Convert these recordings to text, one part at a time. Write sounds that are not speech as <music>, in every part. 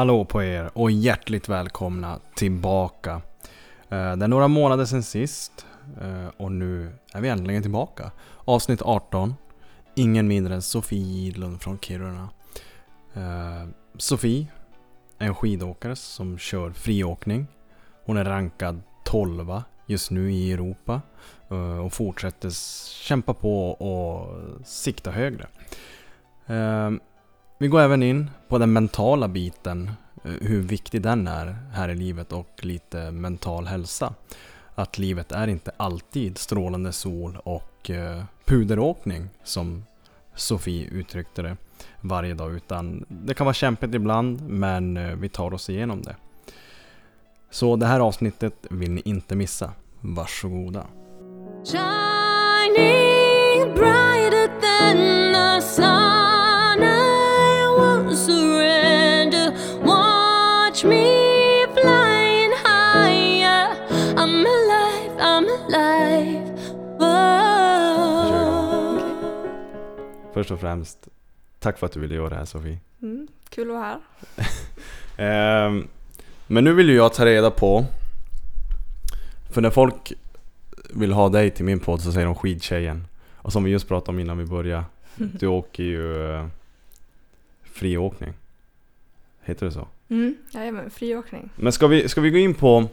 Hallå på er och hjärtligt välkomna tillbaka. Eh, det är några månader sedan sist eh, och nu är vi äntligen tillbaka. Avsnitt 18. Ingen mindre än Sofie Gidlund från Kiruna. Eh, Sofie är en skidåkare som kör friåkning. Hon är rankad 12 just nu i Europa och fortsätter kämpa på och sikta högre. Vi går även in på den mentala biten, eh, hur viktig den är här i livet och lite mental hälsa. Att livet är inte alltid strålande sol och eh, puderåkning som Sofie uttryckte det varje dag utan det kan vara kämpigt ibland men eh, vi tar oss igenom det. Så det här avsnittet vill ni inte missa. Varsågoda. Shining brighter than the sun, Watch me flying higher. I'm alive, I'm alive. Whoa. Först och främst, tack för att du ville göra det här Sofie. Mm, kul att vara här. <laughs> Ehm, men nu vill ju jag ta reda på För när folk vill ha dig till min podd så säger de skidtjejen Och som vi just pratade om innan vi började <laughs> Du åker ju eh, friåkning Heter det så? Mm, jajamän, friåkning. Men ska vi, ska vi gå in på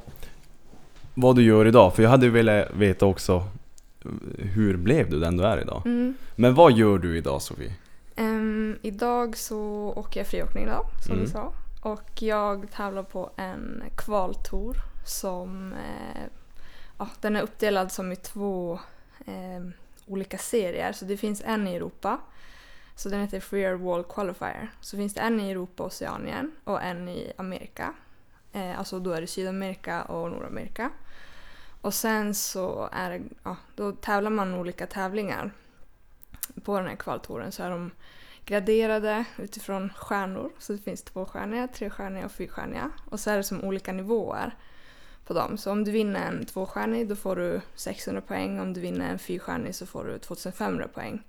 vad du gör idag? För jag hade velat veta också Hur blev du den du är idag? Mm. Men vad gör du idag Sofie? Ehm, idag så åker jag friåkning idag, som Mm. du sa. Och jag tävlar på en kvaltour som eh, ja, den är uppdelad som i två eh, olika serier. Så det finns en i Europa, så den heter Freer Wall Qualifier. Så finns det en i Europa och Oceanien och en i Amerika. Eh, alltså då är det Sydamerika och Nordamerika. Och sen så är det, ja, då tävlar man olika tävlingar på den här kvaltouren så är de graderade utifrån stjärnor. Så det finns tvåstjärniga, trestjärniga och fyrstjärniga. Och så är det som olika nivåer på dem. Så om du vinner en tvåstjärnig då får du 600 poäng. Om du vinner en fyrstjärnig så får du 2500 poäng.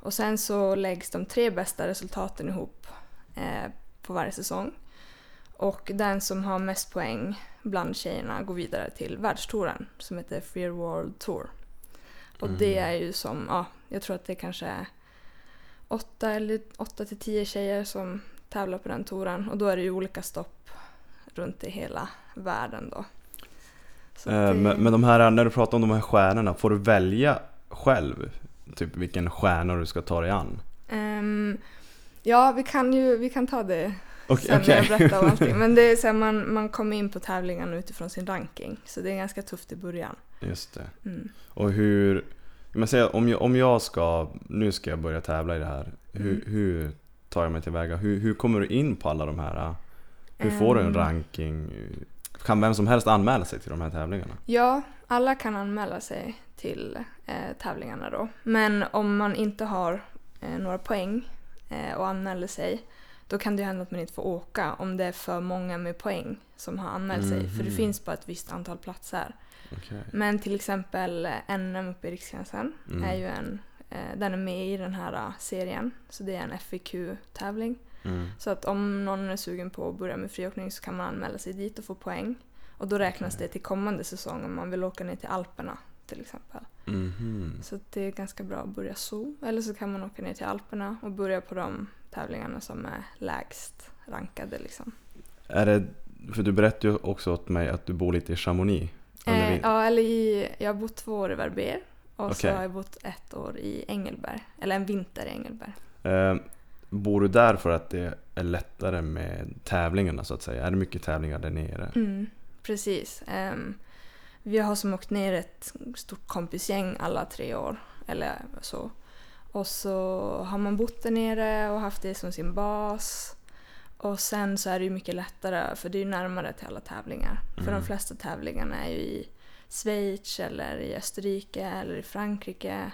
Och sen så läggs de tre bästa resultaten ihop eh, på varje säsong. Och den som har mest poäng bland tjejerna går vidare till världstouren som heter Free World Tour. Och det är ju som, ja, jag tror att det kanske är åtta eller åtta till tio tjejer som tävlar på den touren och då är det ju olika stopp runt i hela världen då. Eh, det- Men, men de här, när du pratar om de här stjärnorna, får du välja själv? Typ vilken stjärna du ska ta dig an? Ehm, ja, vi kan ju vi kan ta det Okej, sen när jag berättar om <laughs> allting. Men det är så här, man, man kommer in på tävlingen utifrån sin ranking. Så det är ganska tufft i början. Just det. Mm. Och hur... Men säg, om, jag, om jag ska... Nu ska jag börja tävla i det här. Hur, Mm. hur tar jag mig tillväga? Hur, hur kommer du in på alla de här? Hur får du en Ehm. ranking? Kan vem som helst anmäla sig till de här tävlingarna? Ja, alla kan anmäla sig till eh, tävlingarna då. Men om man inte har eh, några poäng eh, och anmäler sig då kan det hända att man inte får åka om det är för många med poäng som har anmält sig. För det Mhm. finns bara ett visst antal platser. Okej. Men till exempel eh, NM uppe i Riksgränsen Mm. är ju en, eh, den är med i den här eh, serien. Så det är en FIQ-tävling. Mm. Så att om någon är sugen på att börja med friåkning så kan man anmäla sig dit och få poäng. Och då räknas Okej. det till kommande säsong om man vill åka ner till Alperna till exempel. Mhm. Så det är ganska bra att börja så. Eller så kan man åka ner till Alperna och börja på de tävlingarna som är lägst rankade liksom. Är det... För du berättade ju också åt mig att du bor lite i Chamonix. Eh, vin- ja, eller i, jag har bott två år i Verbier och så Okej. har jag bott ett år i Engelberg. Eller en vinter i Engelberg. Eh, bor du där för att det är lättare med tävlingarna så att säga? Är det mycket tävlingar där nere? Mm, precis. Ehm, vi har som åkt ner ett stort kompisgäng alla tre år. Eller så. Och så har man bott där nere och haft det som sin bas. Och sen så är det ju mycket lättare för det är ju närmare till alla tävlingar. För Mm. de flesta tävlingarna är ju i Schweiz eller i Österrike eller i Frankrike.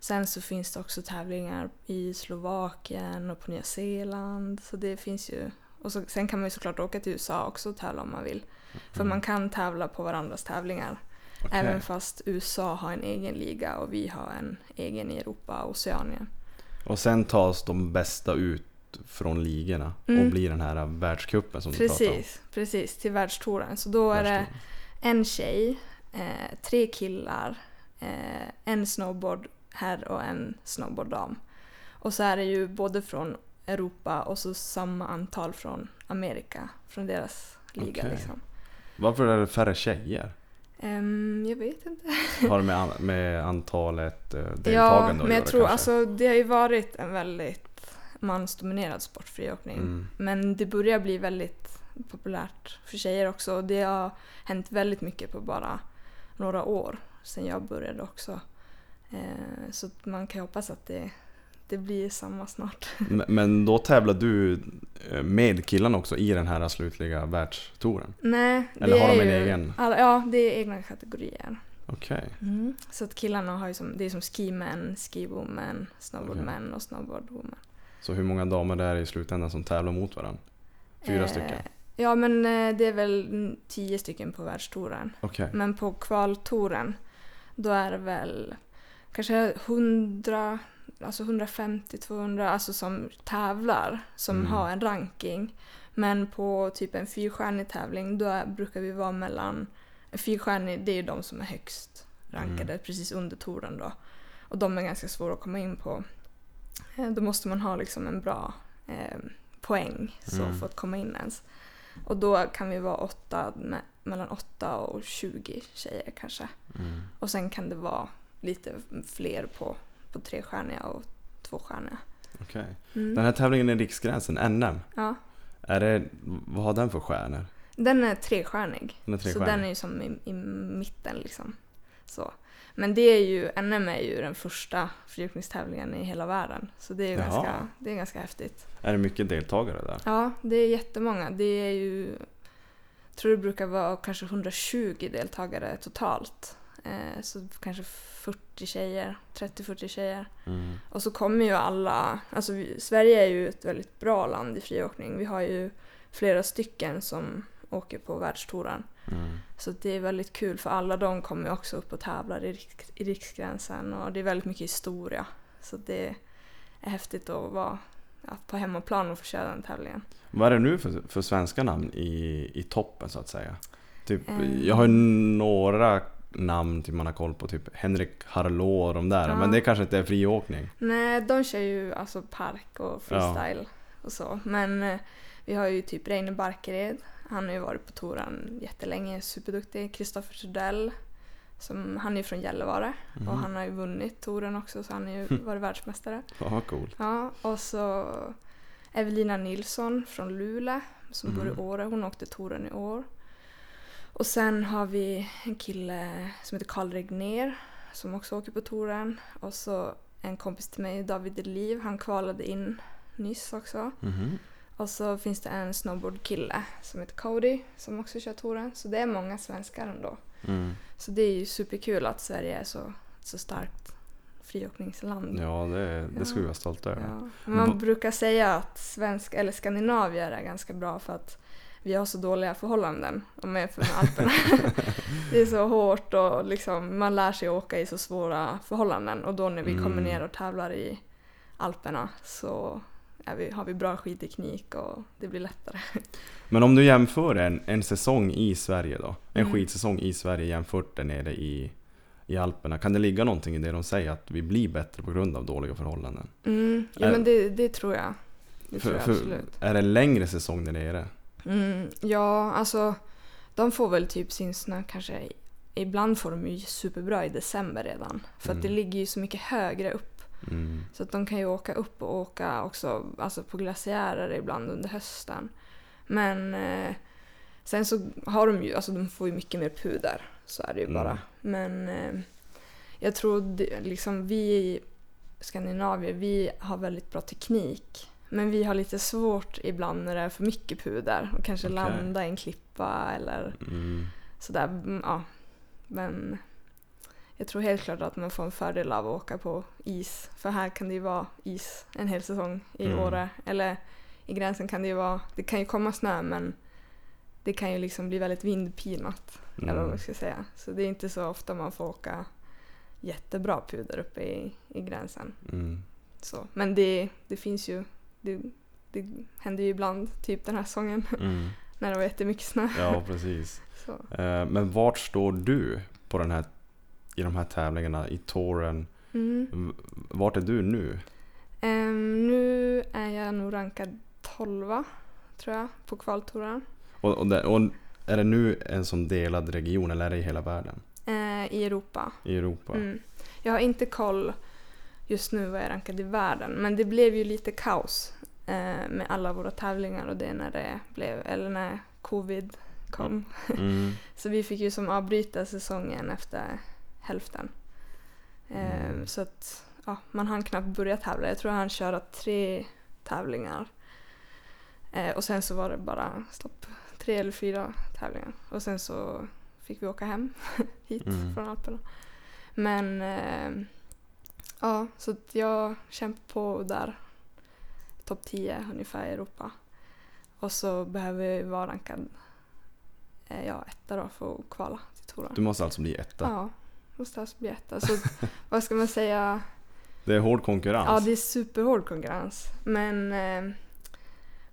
Sen så finns det också tävlingar i Slovakien och på Nya Zeeland. Så det finns ju... Och så, sen kan man ju såklart åka till USA också och tävla om man vill. För man kan tävla på varandras tävlingar. Okej. Även fast USA har en egen liga och vi har en egen i Europa och Oceanien. Och sen tas de bästa ut från ligorna Mm. och blir den här världscupen som du pratar om. Precis, precis. Till världstouren. Så då är det en tjej, eh, tre killar, eh, en snowboard herr och en snowboard dam. Och så är det ju både från Europa och så samma antal från Amerika, från deras liga Okej. liksom. Varför är det färre tjejer? Ehm, jag vet inte. Har det med, an- <laughs> med antalet eh, Ja, deltagande att men göra jag tror kanske? alltså det har ju varit en väldigt mansdominerad sport, friåkning. Mm. Men det börjar bli väldigt populärt för tjejer också. Och det har hänt väldigt mycket på bara några år sedan jag började också. Eh, så man kan ju hoppas att det, det blir samma snart. Men- då tävlar du eh, med killarna också i den här slutliga världstouren? Nej, Eller har de en ju, egen? Alla, ja, det är egna kategorier. Okej. Så att killarna har ju som, det är som ski-men, ski-women, snowboard-men och snowboard-women. Så hur många damer det är i slutändan som tävlar mot varandra? Fyra Eh, stycken? Ja, men eh, det är väl mm, tio stycken på världstouren. Okej. Men på kvaltouren, då är det väl kanske 100, alltså 150-200 alltså som tävlar, som Mm. har en ranking. Men på typ en fyrstjärnig tävling, då brukar vi vara mellan... En fyrstjärnig, det är ju de som är högst rankade, Mm. precis under touren då. Och de är ganska svåra att komma in på. Eh, Då måste man ha liksom en bra eh, poäng så Mm. för att komma in ens. Och då kan vi vara åtta, me- mellan 8 och 20 tjejer kanske. Mm. Och sen kan det vara lite fler på, på trestjärniga och tvåstjärniga. Okej. Mm. Den här tävlingen i Riksgränsen, NM, Ja, är det, vad har den för stjärnor? den är trestjärnig. Den är Så trestjärnig? den är ju som i, i mitten liksom. Så. Men det är ju, NM är ju den första friåkningstävlingen i hela världen. Så det är ju Jaha. ganska, det är ganska häftigt. Är det mycket deltagare där? Ja, det är jättemånga. Det är ju, jag tror det brukar vara kanske 120 deltagare totalt. Eh, så kanske 40 tjejer, 30-40 tjejer. Mm. Och så kommer ju alla, alltså vi, Sverige är ju ett väldigt bra land i friåkning. Vi har ju flera stycken som åker på världstouren. Mm. Så det är väldigt kul för alla de kommer också upp och tävlar i, riks, i Riksgränsen och det är väldigt mycket historia. Så det är häftigt att vara ja, på hemmaplan och få köra den tävlingen. Vad är det nu för, för svenska namn i, i toppen så att säga? Typ, Mm. Jag har ju några namn typ man har koll på, typ Henrik Harlå och de där. Ja. Men det kanske inte är friåkning. Nej, de kör ju alltså park och freestyle och så. Men eh, vi har ju typ Reine Barkered. Han har ju varit på touren jättelänge, superduktig. Kristoffer Sudell. Som, han är ju från Gällivare Mhm. och han har ju vunnit touren också så han har ju <laughs> varit världsmästare. Ja, coolt. Ja, och så Evelina Nilsson från Luleå som bor Mm. i Åre. Hon åkte touren i år. Och sen har vi en kille som heter Karl Regner som också åker på touren. Och så en kompis till mig, David Liv, han kvalade in nyss också. Mhm. Och så finns det en snowboardkille som heter Cody som också kör touren. Så det är många svenskar ändå. Mm. Så det är ju superkul att Sverige är så, så starkt friåkningsland. Ja, det, det ska vi vara stolta över. Ja. Man brukar säga att svensk, eller Skandinavier är ganska bra för att vi har så dåliga förhållanden om jag jämför med <laughs> Alperna. det är så hårt och liksom, man lär sig åka i så svåra förhållanden och då när vi kommer Mm. ner och tävlar i Alperna så vi, har vi bra skidteknik och det blir lättare. <laughs> Men om du jämför en, en säsong i Sverige då? En Mm. skidsäsong i Sverige jämfört där nere i, i Alperna. Kan det ligga någonting i det de säger att vi blir bättre på grund av dåliga förhållanden? Mm, ja Är- men det, det tror jag. Det tror För, jag för, absolut. är det en längre säsong där nere? Mm, ja, alltså de får väl typ sin snö kanske Ibland får de ju superbra i december redan. För att det Mm. ligger ju så mycket högre upp. Mm. Så att de kan ju åka upp och åka också alltså på glaciärer ibland under hösten. Men eh, sen så har de ju, alltså de får ju mycket mer puder. Så är det ju Mm. bara. Men eh, jag tror liksom vi i Skandinavien, vi har väldigt bra teknik. Men vi har lite svårt ibland när det är för mycket puder och kanske Okej. landa i en klippa eller Mm. sådär. Mm, Ja. Men jag tror helt klart att man får en fördel av att åka på is. För här kan det ju vara is en hel säsong i Mm. Åre. Eller i gränsen kan det ju vara, det kan ju komma snö men det kan ju liksom bli väldigt vindpinat. Eller vad Mm. man ska säga. Så det är inte så ofta man får åka jättebra puder uppe i, i gränsen. Mm. Så. Men det, det finns ju, det, det händer ju ibland, typ den här säsongen, <laughs> Mm. när det var jättemycket snö. Ja, precis. <laughs> Eh, Men vart står du på den här, i de här tävlingarna, i touren? Mm. Vart är du nu? Ehm, nu är jag nog rankad 12 tror jag, på kvaltouren. Och, och, och är det nu en som delad region eller är det i hela världen? Eh, I Europa. I Europa? Mm. Jag har inte koll just nu vad jag rankad i världen, men det blev ju lite kaos eh, med alla våra tävlingar och det när det blev, eller när covid kom. <laughs> Mm. Så vi fick ju som avbryta säsongen efter hälften. Eh, Mm. Så att ja, man hann knappt börja tävla. Jag tror han köra tre tävlingar. Eh, och sen så var det bara stopp. Tre eller fyra tävlingar. Och sen så fick vi åka hem <laughs> hit Mm. från Alperna. Men eh, ja, så att jag kämpar på där. Topp 10 ungefär i Europa. Och så behöver ju vara rankad eh, ja, etta då för att kvala till touren. Du måste alltså bli etta? Ja, måste alltså bli etta. Så <laughs> vad ska man säga? Det är hård konkurrens? Ja, det är superhård konkurrens. Men eh,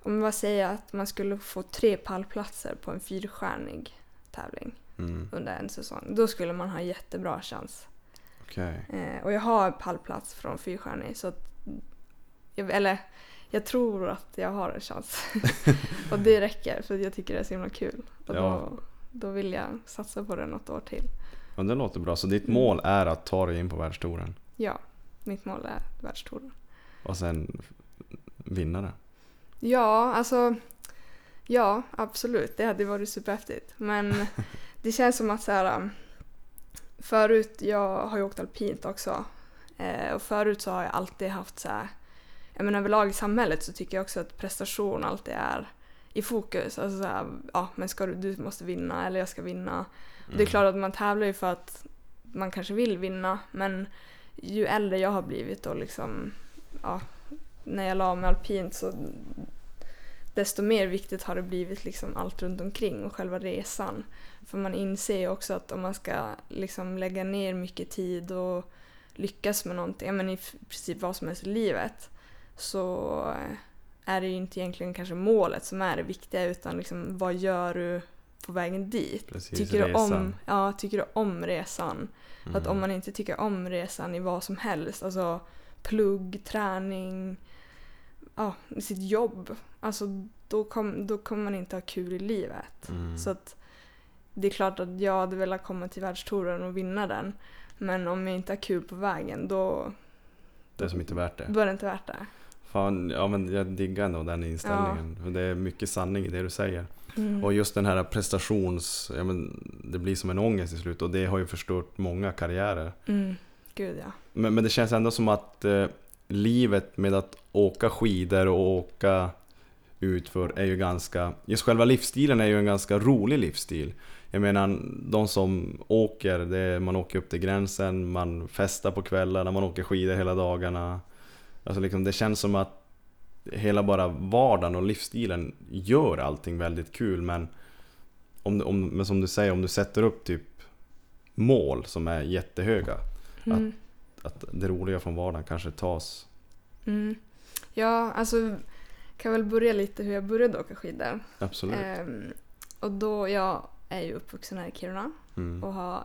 om man säger att man skulle få tre pallplatser på en fyrstjärnig tävling Mm. under en säsong, då skulle man ha jättebra chans. Okej. Eh, och jag har pallplats från fyrstjärnig, så att, eller jag tror att jag har en chans. <laughs> och det räcker, för jag tycker det är så himla kul. Och Ja. då, då vill jag satsa på det något år till. Ja, det låter bra. Så ditt mål är att ta dig in på världstouren Ja, mitt mål är världstouren. och sen vinna det? Ja, alltså. Ja, absolut. Det hade varit superhäftigt. Men <laughs> det känns som att så här. um, Förut, jag har ju åkt alpint också. Eh, och förut så har jag alltid haft så här. Jag menar överlag i samhället så tycker jag också att prestation alltid är i fokus. Alltså så här, ja men ska du, du måste vinna eller jag ska vinna. Mm. Det är klart att man tävlar ju för att man kanske vill vinna men ju äldre jag har blivit och liksom, ja, när jag la med alpint så desto mer viktigt har det blivit liksom allt runt omkring och själva resan. För man inser ju också att om man ska liksom lägga ner mycket tid och lyckas med någonting, ja, men i princip vad som helst i livet, så eh, är det ju inte egentligen kanske målet som är det viktiga utan liksom vad gör du på vägen dit? Precis, Tycker du, om, ja, tycker du om resan? För att Mm. om man inte tycker om resan i vad som helst, alltså plugg, träning, ja, sitt jobb, alltså då, kom, då kommer man inte ha kul i livet. Mm. Så att det är klart att jag hade velat komma till världstouren och vinna den. Men om jag inte har kul på vägen då, Det är som inte värt det. då är det inte värt det. Fan, ja men jag diggar ändå den inställningen. För det är mycket sanning i det du säger. Och just den här prestations... Ja, men det blir som en ångest i slut och det har ju förstört många karriärer. Mm. Gud ja. Men, men det känns ändå som att eh, livet med att åka skidor och åka utför är ju ganska... Just själva livsstilen är ju en ganska rolig livsstil. Jag menar, de som åker, det man åker upp till gränsen, man festar på kvällarna, man åker skidor hela dagarna. Alltså liksom, det känns som att hela bara vardagen och livsstilen gör allting väldigt kul men om, om, men som du säger, om du sätter upp typ mål som är jättehöga Mm. att det roliga från vardagen kanske tas. Mm. Ja, alltså kan väl börja lite hur jag började åka skidor. Absolut. Ehm, och då, jag är ju uppvuxen här i Kiruna Mm. och har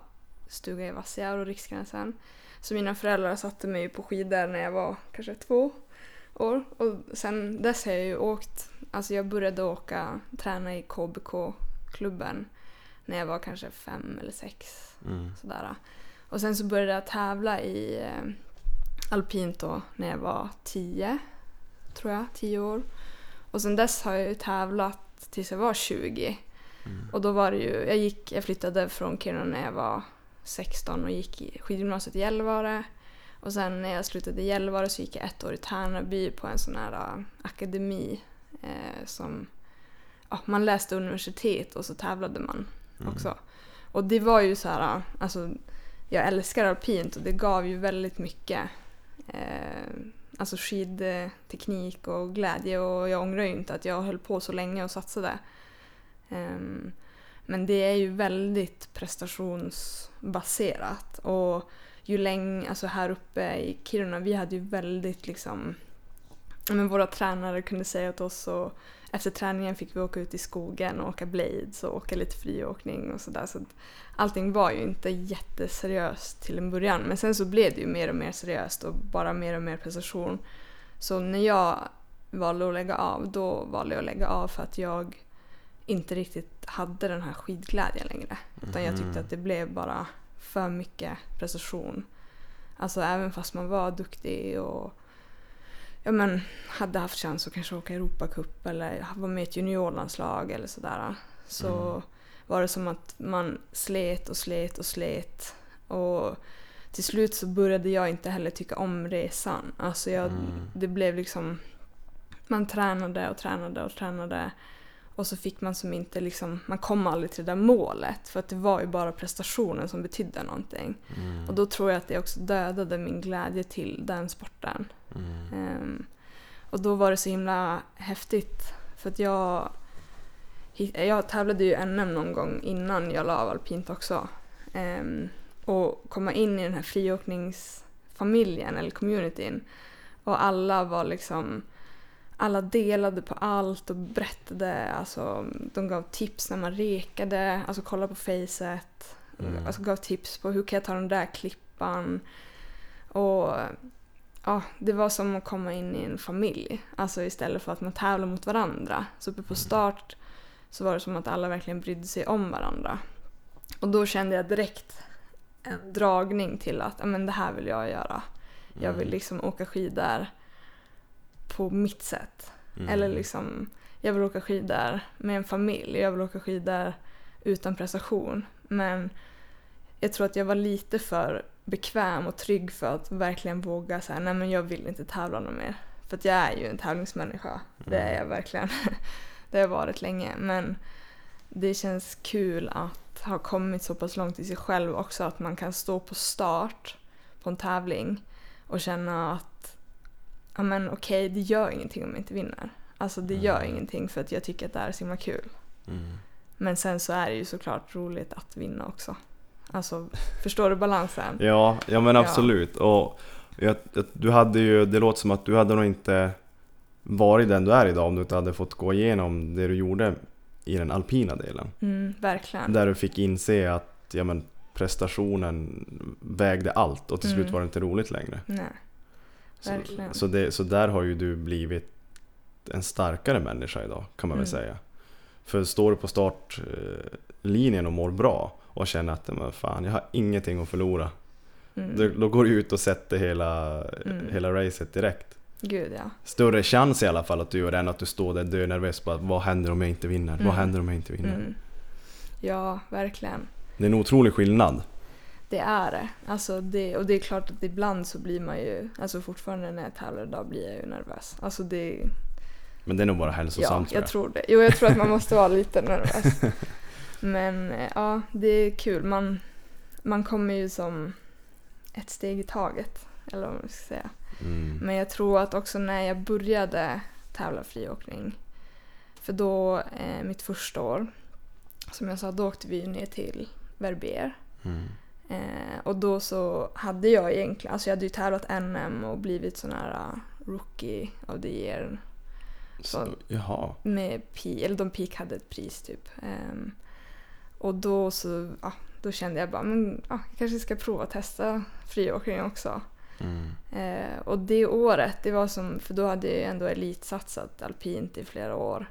stuga i Vassiar och Riksgränsen. Så mina föräldrar satte mig på skidor när jag var kanske två år. Och sen dess har jag ju åkt, alltså jag började åka, träna i KBK-klubben när jag var kanske fem eller sex. Mm. Sådär. Och sen så började jag tävla i eh, alpint då när jag var tio, tror jag, tio år. Och sen dess har jag ju tävlat tills jag var 20. Mm. Och då var det ju, jag gick, jag flyttade från Kiruna när jag var 16 och gick i skidgymnasiet i Gällivare. Och sen när jag slutade i Gällivare så gick jag ett år i Tärnaby på en sån här äh, akademi eh, som, ja, man läste universitet och så tävlade man Mm. också. Och det var ju så här, alltså jag älskar alpint och det gav ju väldigt mycket. Eh, alltså skidteknik och glädje och jag ångrar ju inte att jag höll på så länge och satsade. Ehm, men det är ju väldigt prestationsbaserat och ju länge, alltså här uppe i Kiruna, vi hade ju väldigt liksom men våra tränare kunde säga åt oss och efter träningen fick vi åka ut i skogen och åka blades och åka lite friåkning och sådär. Så allting var ju inte jätteseriöst till en början men sen så blev det ju mer och mer seriöst och bara mer och mer prestation. Så när jag valde att lägga av, då valde jag att lägga av för att jag inte riktigt hade den här skidglädjen längre. Utan jag tyckte att det blev bara för mycket prestation. Alltså även fast man var duktig och ja, men, hade haft chans att kanske åka Europacup eller vara med i ett juniorlandslag eller sådär. Så var det som att man slet och slet och slet. Och till slut så började jag inte heller tycka om resan. Alltså jag, det blev liksom... Man tränade och tränade och tränade. Och så fick man som inte liksom, man kom aldrig till det där målet för att det var ju bara prestationen som betydde någonting. Och då tror jag att det också dödade min glädje till den sporten. Ehm, och då var det så himla häftigt för att jag, jag tävlade ju NM någon gång innan jag la av alpint också. Ehm, och komma in i den här friåkningsfamiljen eller communityn och alla var liksom alla delade på allt och berättade, alltså de gav tips när man rekade, alltså kolla på facet. Mm. Alltså gav tips på hur kan jag ta den där klippan. Och ja, det var som att komma in i en familj. Alltså istället för att man tävlar mot varandra. Så uppe på start så var det som att alla verkligen brydde sig om varandra. Och då kände jag direkt en dragning till att men det här vill jag göra. Jag vill liksom åka skidor på mitt sätt. Mm. Eller liksom, jag vill åka skidor med en familj. Jag vill åka skidor utan prestation. Men jag tror att jag var lite för bekväm och trygg för att verkligen våga säga nej men jag vill inte tävla något mer. För att jag är ju en tävlingsmänniska. Det är jag verkligen. <laughs> det har jag varit länge. Men det känns kul att ha kommit så pass långt i sig själv också. Att man kan stå på start på en tävling och känna att ja men okej, det gör ingenting om jag inte vinner. Alltså det gör ingenting för att jag tycker att det är så himla kul. Mm. Men sen så är det ju såklart roligt att vinna också. Alltså, förstår du balansen? <laughs> Ja, ja men Ja. absolut. Och jag, du hade ju, det låter som att du hade nog inte varit den du är idag om du inte hade fått gå igenom det du gjorde i den alpina delen. Mm, verkligen. Där du fick inse att ja, men, prestationen vägde allt och till slut Mm. var det inte roligt längre. Nej, verkligen. så, det, så där har ju du blivit en starkare människa idag kan man väl Mm. säga. För står du på startlinjen och mår bra och känner att men fan, jag har ingenting att förlora. Mm. Då, då går du ut och sätter hela, Mm. hela racet direkt. Gud ja. Större chans i alla fall att du gör det än att du står där dönervös på att vad händer om jag inte vinner? Mm. Vad händer om jag inte vinner? Mm. Ja, verkligen. Det är en otrolig skillnad. Det är det. Alltså det. Och det är klart att ibland så blir man ju, alltså fortfarande när jag tävlar idag blir jag ju nervös. Alltså det, Men det är nog bara ja, hälsosamt jag tror det. Jo, jag tror att man måste vara lite nervös. <laughs> Men eh, ja, det är kul. Man, man kommer ju som ett steg i taget. Eller vad man ska säga. Mm. Men jag tror att också när jag började tävla friåkning, för då, eh, mitt första år, som jag sa, då åkte vi ner till Verbier. Mm. Eh, och då så hade jag egentligen, alltså jag hade ju tävlat NM och blivit sån här uh, rookie of the year. Så, Så- jaha. Med Peak, eller de Peak hade ett pris typ. Ehm, och då så, ja, då kände jag bara, men ja, jag kanske ska prova att testa friåkning också. Mm. Eh, och det året, det var som, för då hade jag ändå elitsatsat alpint i flera år.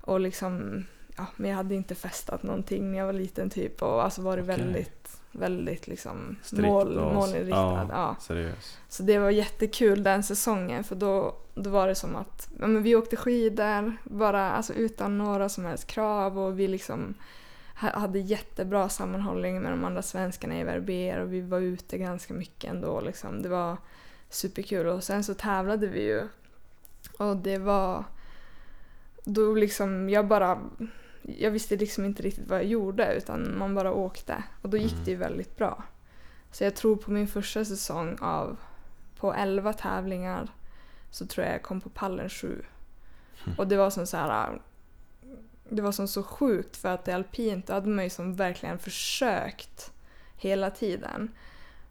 Och liksom, ja, men jag hade inte festat någonting när jag var liten typ och alltså varit Okej. väldigt, väldigt liksom Strikt mål, och- målinriktad. Ja, Ja. seriös. Så det var jättekul den säsongen för då, då var det som att ja, men vi åkte skidor bara alltså, utan några som helst krav och vi liksom ha- hade jättebra sammanhållning med de andra svenskarna i Verbier och vi var ute ganska mycket ändå. Liksom. Det var superkul och sen så tävlade vi ju och det var då liksom jag bara jag visste liksom inte riktigt vad jag gjorde utan man bara åkte och då gick Mm. det ju väldigt bra. Så jag tror på min första säsong av på 11 tävlingar så tror jag jag kom på pallen sju. Och det var som så här det var som så sjukt för att i alpint då hade man ju som verkligen försökt hela tiden.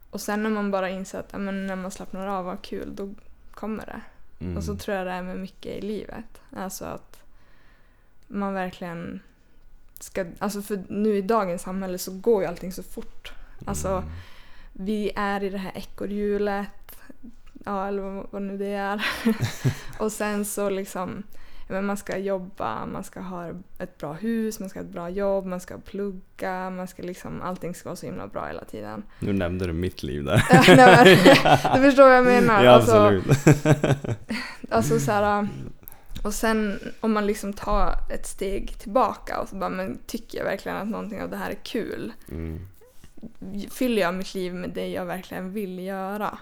Och sen när man bara inser att men när man slappnar av, vad kul, då kommer det. Mm. Och så tror jag det är med mycket i livet. Alltså att man verkligen ska, alltså för nu i dagens samhälle så går ju allting så fort. Alltså Mm. vi är i det här ekorrhjulet, ja eller vad, vad nu det är. <laughs> och sen så liksom, men man ska jobba, man ska ha ett bra hus, man ska ha ett bra jobb, man ska plugga, man ska liksom, allting ska vara så himla bra hela tiden. Nu nämnde du mitt liv där. <laughs> Nej, men, du förstår vad jag menar. ja, alltså, absolut. Alltså så här, och sen om man liksom tar ett steg tillbaka och så bara, men tycker jag verkligen att någonting av det här är kul? Mm. Fyller jag mitt liv med det jag verkligen vill göra?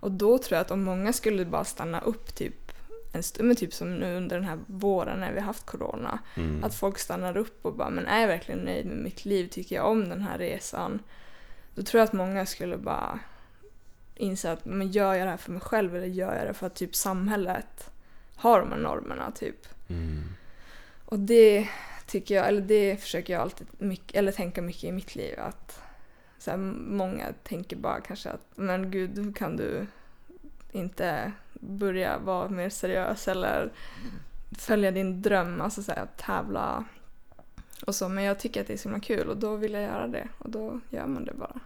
Och då tror jag att om många skulle bara stanna upp typ en stund, men typ som nu under den här våren när vi haft corona. Mm. Att folk stannar upp och bara, men är jag verkligen nöjd med mitt liv? Tycker jag om den här resan? Då tror jag att många skulle bara inse att, men gör jag det här för mig själv eller gör jag det för typ samhället har de här normerna typ? Mm. Och det tycker jag, eller det försöker jag alltid mycket, eller tänka mycket i mitt liv att så här, många tänker bara kanske att men gud, kan du inte börja vara mer seriös eller följa din dröm, alltså så här, tävla och så. Men jag tycker att det är så himla kul och då vill jag göra det och då gör man det bara.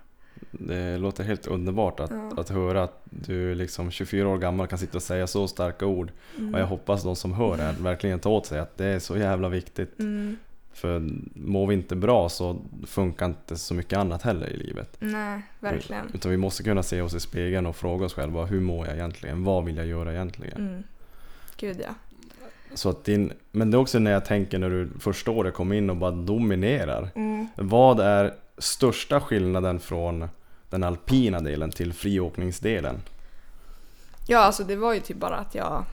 Det låter helt underbart att, Ja. att höra att du liksom 24 år gammal kan sitta och säga så starka ord. Mm. Och jag hoppas de som hör det verkligen tar åt sig att det är så jävla viktigt. Mm. För mår vi inte bra så funkar inte så mycket annat heller i livet. Nej, verkligen. Utan vi måste kunna se oss i spegeln och fråga oss själva hur mår jag egentligen? Vad vill jag göra egentligen? Mm. Gud ja. Så att din, men det är också när jag tänker när du första året kom in och bara dominerar. Mm. Vad är största skillnaden från den alpina delen till friåkningsdelen? Ja, alltså det var ju typ bara att jag,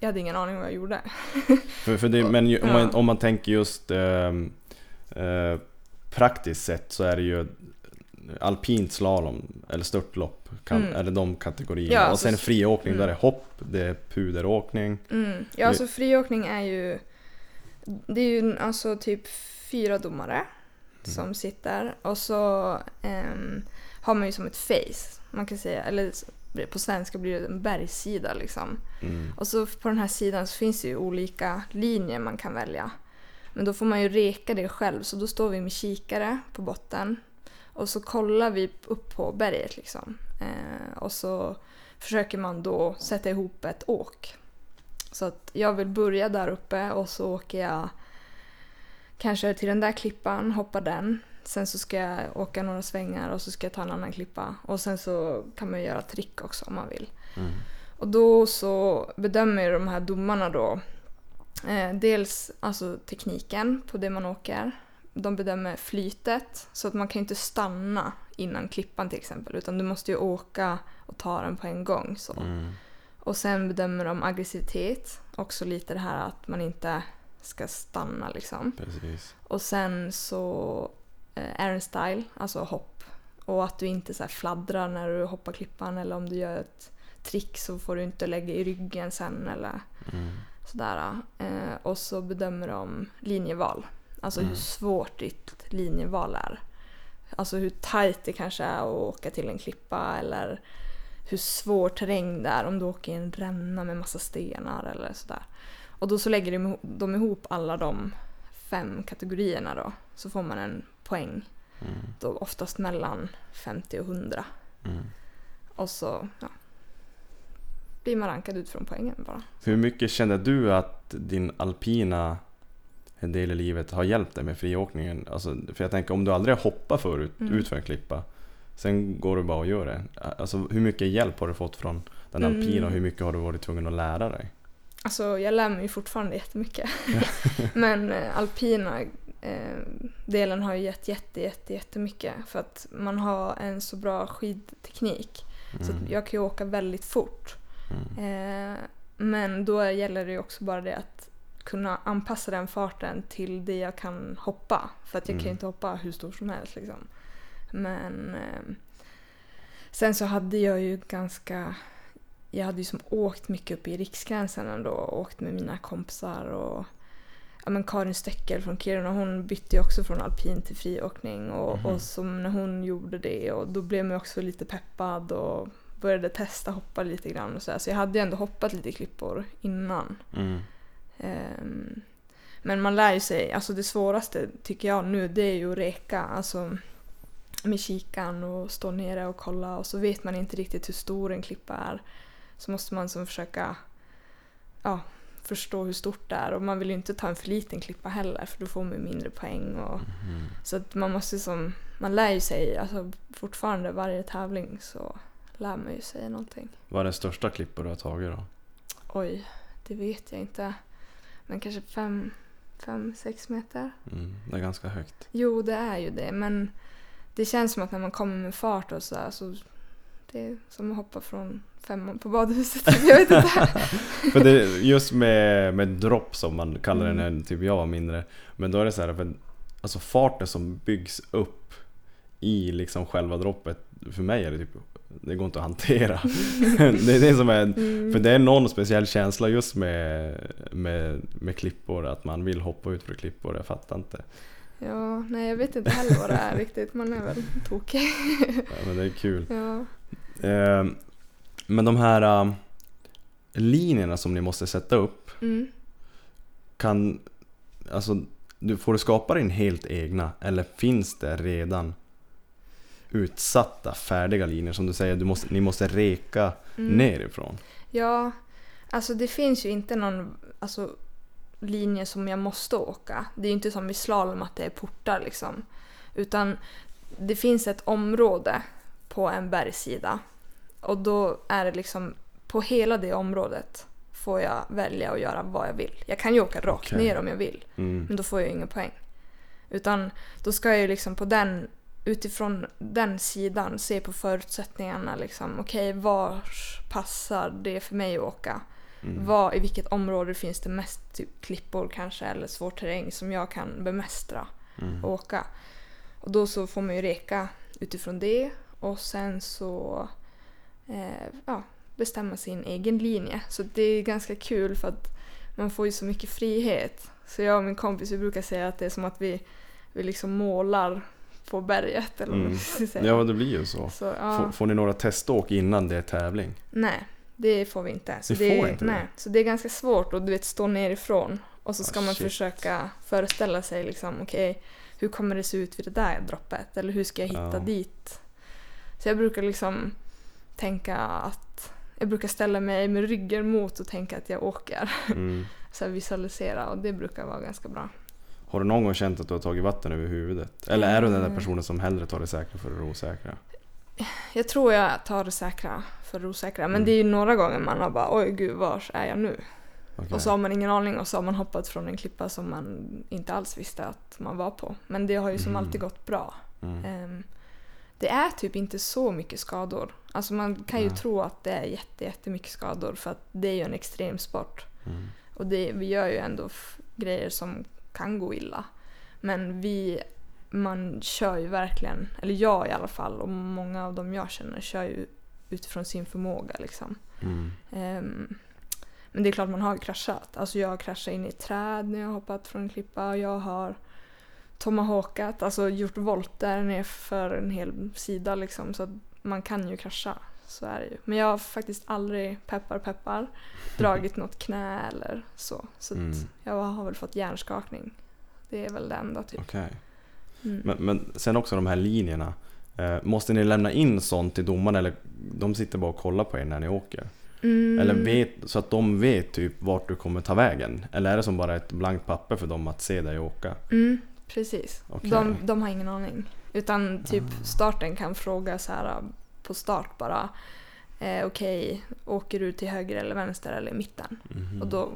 jag hade ingen aning vad jag gjorde. <laughs> För, för det, men ju, om, man, om man tänker just ehm, eh, praktiskt sett så är det ju alpint slalom eller störtlopp, kan, Mm. eller de kategorierna. Ja, och alltså sen friåkning, mm. där är hopp, det är puderåkning. Mm. Ja, alltså friåkning är ju... Det är ju alltså typ fyra domare som sitter och så ehm, har man ju som ett face. Man kan säga, eller på svenska blir det en bergssida liksom. Mm. Och så på den här sidan så finns det ju olika linjer man kan välja. Men då får man ju reka det själv så då står vi med kikare på botten och så kollar vi upp på berget liksom. Eh, och så försöker man då sätta ihop ett åk. Så att jag vill börja där uppe och så åker jag kanske till den där klippan, hoppar den. Sen så ska jag åka några svängar och så ska jag ta en annan klippa. Och sen så kan man göra trick också om man vill. Mm. Och då så bedömer de här domarna då eh, dels alltså tekniken på det man åker. De bedömer flytet så att man kan inte stanna innan klippan till exempel utan du måste ju åka och ta den på en gång. Så. Mm. Och sen bedömer de aggressivitet, också lite det här att man inte ska stanna liksom. Precis. Och sen så eh, Aaron style, alltså hopp. Och att du inte så fladdrar när du hoppar klippan eller om du gör ett trick så får du inte lägga i ryggen sen eller Mm. sådär. Eh, och så bedömer de linjeval. Alltså Mm. hur svårt ditt linjeval är. Alltså hur tajt det kanske är att åka till en klippa eller hur svår terräng det är om du åker i en ränna med massa stenar eller sådär. Och då så lägger de ihop- alla de fem kategorierna då. Så får man en poäng. Mm. Då oftast mellan 50 och 100. Mm. Och så ja, blir man rankad ut från poängen bara. Hur mycket kände du att din alpina del i livet har hjälpt dig med friåkningen? Alltså, för jag tänker om du aldrig har hoppat förut, Mm. ut för en klippa. Sen går du bara och gör det. Alltså, hur mycket hjälp har du fått från den Mm. alpina och hur mycket har du varit tvungen att lära dig? Alltså jag lär mig ju fortfarande jättemycket. <laughs> Men eh, alpina eh, delen har ju gett jätte, jätte, jättemycket. För att man har en så bra skidteknik. Så Mm. att jag kan ju åka väldigt fort. Mm. Eh, men då gäller det ju också bara det att kunna anpassa den farten till det jag kan hoppa. För att jag kan ju Mm. inte hoppa hur stort som helst liksom. Men eh, sen så hade jag ju ganska jag hade ju som åkt mycket upp i Riksgränsen ändå och åkt med mina kompisar och ja, men Karin Stöckel från Kiruna hon bytte ju också från alpin till friåkning och, Mhm. och som när hon gjorde det och då blev man också lite peppad och började testa hoppa lite grann och så, här. så jag hade ju ändå hoppat lite klippor innan. Mm. Ehm, men man lär ju sig, alltså det svåraste tycker jag nu det är ju att reka, alltså med kikan och stå nere och kolla och så vet man inte riktigt hur stor en klippa är. Så måste man som försöka ja, förstå hur stort det är och man vill ju inte ta en för liten klippa heller för då får man ju mindre poäng. Och, Mm. Så att man måste som, man lär ju sig, alltså fortfarande varje tävling så lär man ju sig någonting. Vad är den största klippor du har tagit då? Oj, det vet jag inte. Men kanske fem, fem, sex meter? Mm. Det är ganska högt. Jo, det är ju det, men det känns som att när man kommer med fart och så, så det är som att hoppa från femman på badhuset. Jag vet inte. <laughs> För det, just med, med dropp som man kallar Mm. när typ jag var mindre. Men då är det så här, för, alltså farten som byggs upp i liksom själva droppet. För mig är det typ, det går inte att hantera. <laughs> det är det som är, Mm. för det är någon speciell känsla just med, med, med klippor. Att man vill hoppa ut för klippor, jag fattar inte. Ja, nej jag vet inte heller vad det är riktigt. Man är väl tokig. Ja, men det är kul. <laughs> Ja. Eh, men de här eh, linjerna som ni måste sätta upp. Mm. Kan, alltså, du, får du skapa din helt egna eller finns det redan utsatta färdiga linjer som du säger, du måste, ni måste reka Mm. nerifrån? Ja, alltså det finns ju inte någon alltså, linje som jag måste åka. Det är ju inte som i slalom att det är portar liksom. Utan det finns ett område på en bergssida. Och då är det liksom på hela det området får jag välja att göra vad jag vill. Jag kan ju åka rakt Okej. ner om jag vill. Mm. Men då får jag ju inga poäng. Utan då ska jag ju liksom på den, utifrån den sidan se på förutsättningarna. Liksom. Okej, var passar det för mig att åka? Mm. Var, I vilket område finns det mest typ, klippor kanske eller svår terräng som jag kan bemästra Mm. och åka? Och då så får man ju reka utifrån det och sen så eh, ja, bestämma sin egen linje. Så det är ganska kul för att man får ju så mycket frihet. Så jag och min kompis vi brukar säga att det är som att vi, vi liksom målar på berget. Eller Mm. säga. Ja, det blir ju så. Så, ja. Får, får ni några teståk innan det är tävling? Nej, det får vi inte. Så det, får inte det? nej, Så det är ganska svårt att du vet, stå nerifrån och så ska Ah, man shit. försöka föreställa sig liksom, okej, hur kommer det se ut vid det där droppet? Eller hur ska jag hitta Ja. dit? Så jag brukar liksom tänka att jag brukar ställa mig med ryggen mot och tänka att jag åker. Mm. <laughs> Så visualisera och det brukar vara ganska bra. Har du någon gång känt att du har tagit vatten över huvudet? Eller är du den där Mm. personen som hellre tar det säkra för det osäkra? Jag tror jag tar det säkra för det osäkra. Men Mm. det är ju några gånger man har bara oj gud vars är jag nu? Okej. Och så har man ingen aning och så har man hoppat från en klippa som man inte alls visste att man var på. Men det har ju som Mhm. alltid gått bra. Mm. Ehm, det är typ inte så mycket skador. Alltså man kan ju Nej. tro att det är jätte, jättemycket skador för att det är ju en extremsport. Mm. Och det, vi gör ju ändå grejer som kan gå illa. Men vi, man kör ju verkligen, eller jag i alla fall och många av dem jag känner kör ju utifrån sin förmåga liksom. Mm. Ehm, men det är klart man har kraschat. Alltså jag har kraschat in i ett träd när jag har hoppat från en klippa. Jag har tomahawkat, alltså gjort volter nerför en hel sida liksom. Så man kan ju krascha. Så är det ju. Men jag har faktiskt aldrig, peppar peppar, <laughs> dragit något knä eller så. Så Mm. jag har väl fått hjärnskakning. Det är väl det enda typ. Okej. Mm. Men, men sen också de här linjerna. Eh, måste ni lämna in sånt till domarna eller de sitter bara och kollar på er när ni åker? Mm. Eller vet, så att de vet typ vart du kommer ta vägen? Eller är det som bara ett blankt papper för dem att se dig åka? Mm, precis. Okej. De, de har ingen aning. Utan typ Ah. starten kan fråga så här på start bara. Eh, Okej, åker du till höger eller vänster eller mitten? Mhm. Och då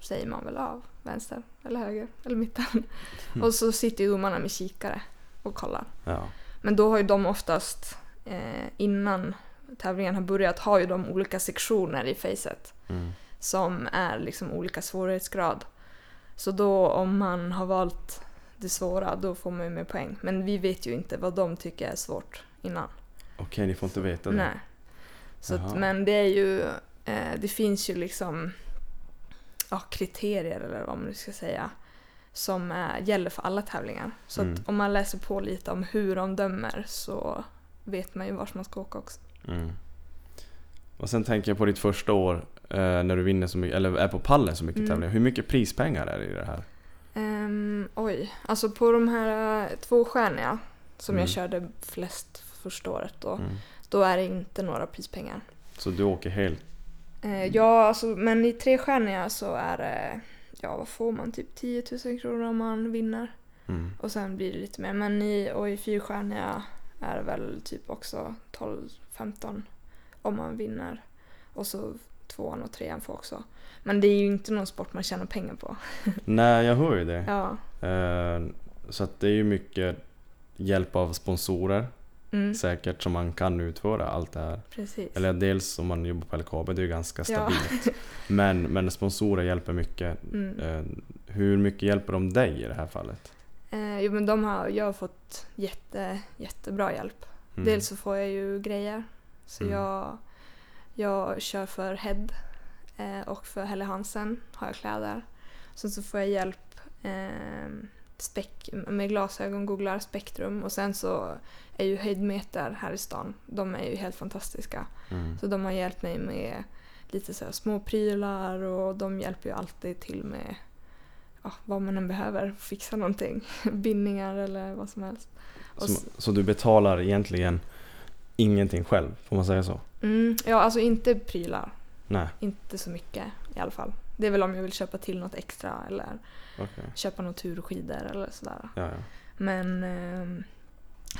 säger man väl av vänster eller höger eller mitten. Mm. Och så sitter ju domarna med kikare och kollar. Ja. Men då har ju de oftast eh, innan tävlingen har börjat har ju de olika sektioner i facet Mm. som är liksom olika svårighetsgrad. Så då om man har valt det svåra då får man ju mer poäng. Men vi vet ju inte vad de tycker är svårt innan. Okej, ni får inte veta det? Nej. Så att, men det är ju, eh, det finns ju liksom ja, kriterier eller vad man ska säga som eh, gäller för alla tävlingar. Så Mm. om man läser på lite om hur de dömer så vet man ju vart man ska åka också. Mm. Och sen tänker jag på ditt första år eh, när du vinner så mycket, eller är på pallen så mycket Mm. tävlingar. Hur mycket prispengar är det i det här? Ehm, oj, alltså på de här uh, tvåstjärniga som Mm. jag körde flest första året då, Mm. då är det inte några prispengar. Så du åker helt... Eh, ja, alltså, men i trestjärniga så är det, ja vad får man, typ 10 000 kronor om man vinner. Mm. Och sen blir det lite mer. Men i, och i fyrstjärniga är det väl typ också 12-15 om man vinner. Och så tvåan och trean får också. Men det är ju inte någon sport man tjänar pengar på. <laughs> Nej, jag hör ju det. Ja. Eh, så att det är ju mycket hjälp av sponsorer Mm, säkert som man kan utföra allt det här. precis. Eller dels om man jobbar på LKAB, det är ju ganska Ja. stabilt. <laughs> men, men sponsorer hjälper mycket. Mm. Eh, hur mycket hjälper de dig i det här fallet? Eh, jo men de har, jag har fått jätte, jättebra hjälp. Mm. Dels så får jag ju grejer. Så Mm. jag, jag kör för Head och för Helle Hansen har jag kläder. Sen så får jag hjälp eh, med glasögon, googlar spektrum och sen så är ju Höjdmeter här i stan, de är ju helt fantastiska. Mm. Så de har hjälpt mig med lite så små prylar och de hjälper ju alltid till med ja, vad man än behöver, fixa någonting. <laughs> Bindningar eller vad som helst. Så, s- så du betalar egentligen ingenting själv, får man säga så? Mm, ja, alltså inte prylar. Nej, Inte så mycket i alla fall. Det är väl om jag vill köpa till något extra eller okej. köpa några turskidor eller sådär. Ja, ja. Men eh,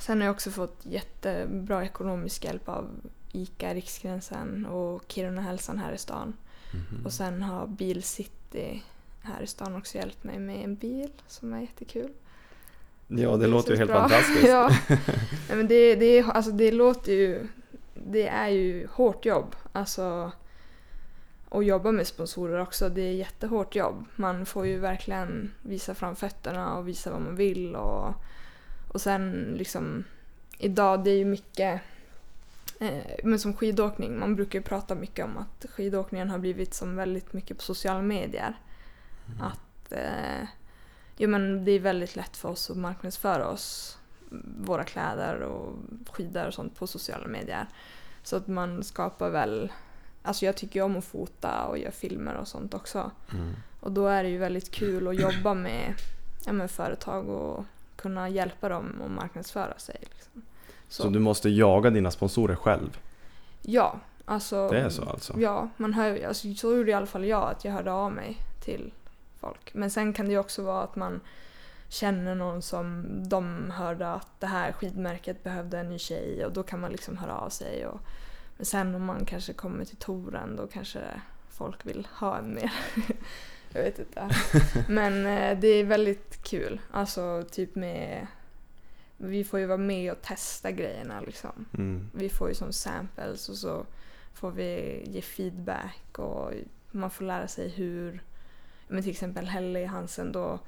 sen har jag också fått jättebra ekonomisk hjälp av ICA Riksgränsen och Kiruna Hälsan här i stan. Mhm. Och sen har Bil City här i stan också hjälpt mig med en bil som är jättekul. ja, det låter ju helt bra. fantastiskt. <laughs> ja. Nej, men det, det, är- alltså, det låter ju... Det är ju hårt jobb. Alltså, att jobba med sponsorer också, det är jättehårt jobb. Man får ju verkligen visa fram fötterna och visa vad man vill. Och, och sen liksom... Idag, det är ju mycket... Eh, men som skidåkning, man brukar ju prata mycket om att skidåkningen har blivit som väldigt mycket på sociala medier. Att eh, jo, men det är väldigt lätt för oss att marknadsföra oss, våra kläder och skidor och sånt på sociala medier. Så att man skapar väl, alltså jag tycker ju om att fota och göra filmer och sånt också. Mm. Och då är det ju väldigt kul att jobba med, ja, med företag och kunna hjälpa dem att marknadsföra sig. Liksom. Så du måste jaga dina sponsorer själv? Ja, alltså. Det är så alltså? Ja, man hör, alltså, så gjorde i alla fall jag, att jag hörde av mig till folk. Men sen kan det ju också vara att man känner någon som de hörde att det här skidmärket behövde en ny tjej och då kan man liksom höra av sig. Och, men sen om man kanske kommer till touren då kanske folk vill ha en mer. <laughs> jag vet inte. <laughs> Men eh, det är väldigt kul. Alltså typ med vi får ju vara med och testa grejerna liksom Mm. vi får ju som samples och så får vi ge feedback och man får lära sig hur, men till exempel Helle Hansen då,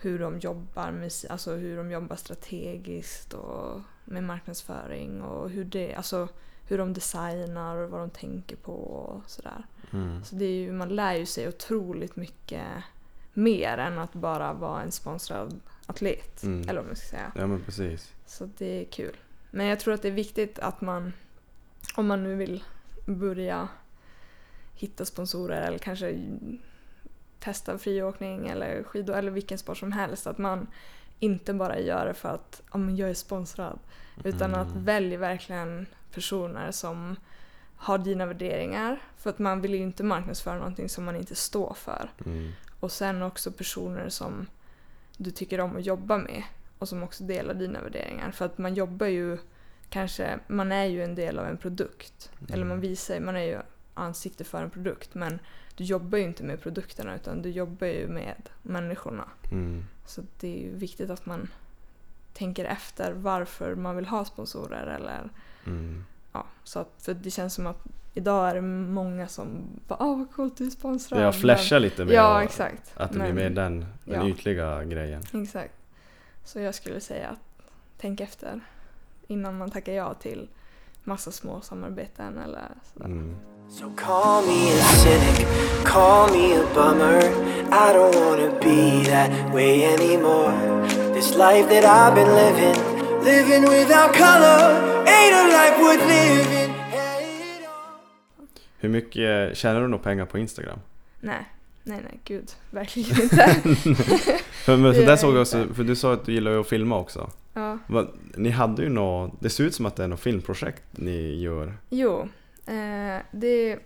hur de jobbar med, alltså hur de jobbar strategiskt och med marknadsföring och hur det, alltså hur de designar och vad de tänker på och sådär. Mm. Så det är ju, man lär ju sig otroligt mycket mer än att bara vara en sponsrad atlet. Mm. Eller vad man ska säga. Ja men precis. Så det är kul. Men jag tror att det är viktigt att man, om man nu vill börja hitta sponsorer eller kanske testa friåkning eller skidor eller vilken sport som helst, att man inte bara gör det för att men jag är sponsrad. Utan att Mm. välja verkligen personer som har dina värderingar. För att man vill ju inte marknadsföra någonting som man inte står för. Mm. Och sen också personer som du tycker om att jobba med och som också delar dina värderingar. För att man jobbar ju kanske, man är ju en del av en produkt. Eller man visar, man är ju ansikte för en produkt men du jobbar ju inte med produkterna utan du jobbar ju med människorna. Mm. Så det är viktigt att man tänker efter varför man vill ha sponsorer eller Mm. ja, så att, för det känns som att idag är det många som bara åh vad coolt du är sponsrad. Jag flashar lite mer Ja exakt. att det blir mer den, den ja. ytliga grejen. Exakt. Så jag skulle säga att tänk efter innan man tackar ja till massa små samarbeten eller sådär. Mm. So call me a cynic, call me a bummer. I don't wanna be that way anymore. This life that I've been living, living without color, ain't a life worth living. Hur mycket tjänar du några pengar på Instagram? Nej, nej, nej, gud. Verkligen inte. <laughs> För, men, för där är såg jag också, för du sa att du gillar att filma också. ja. Ni hade ju något, det ser ut som att det är något filmprojekt ni gör. Jo, eh, det,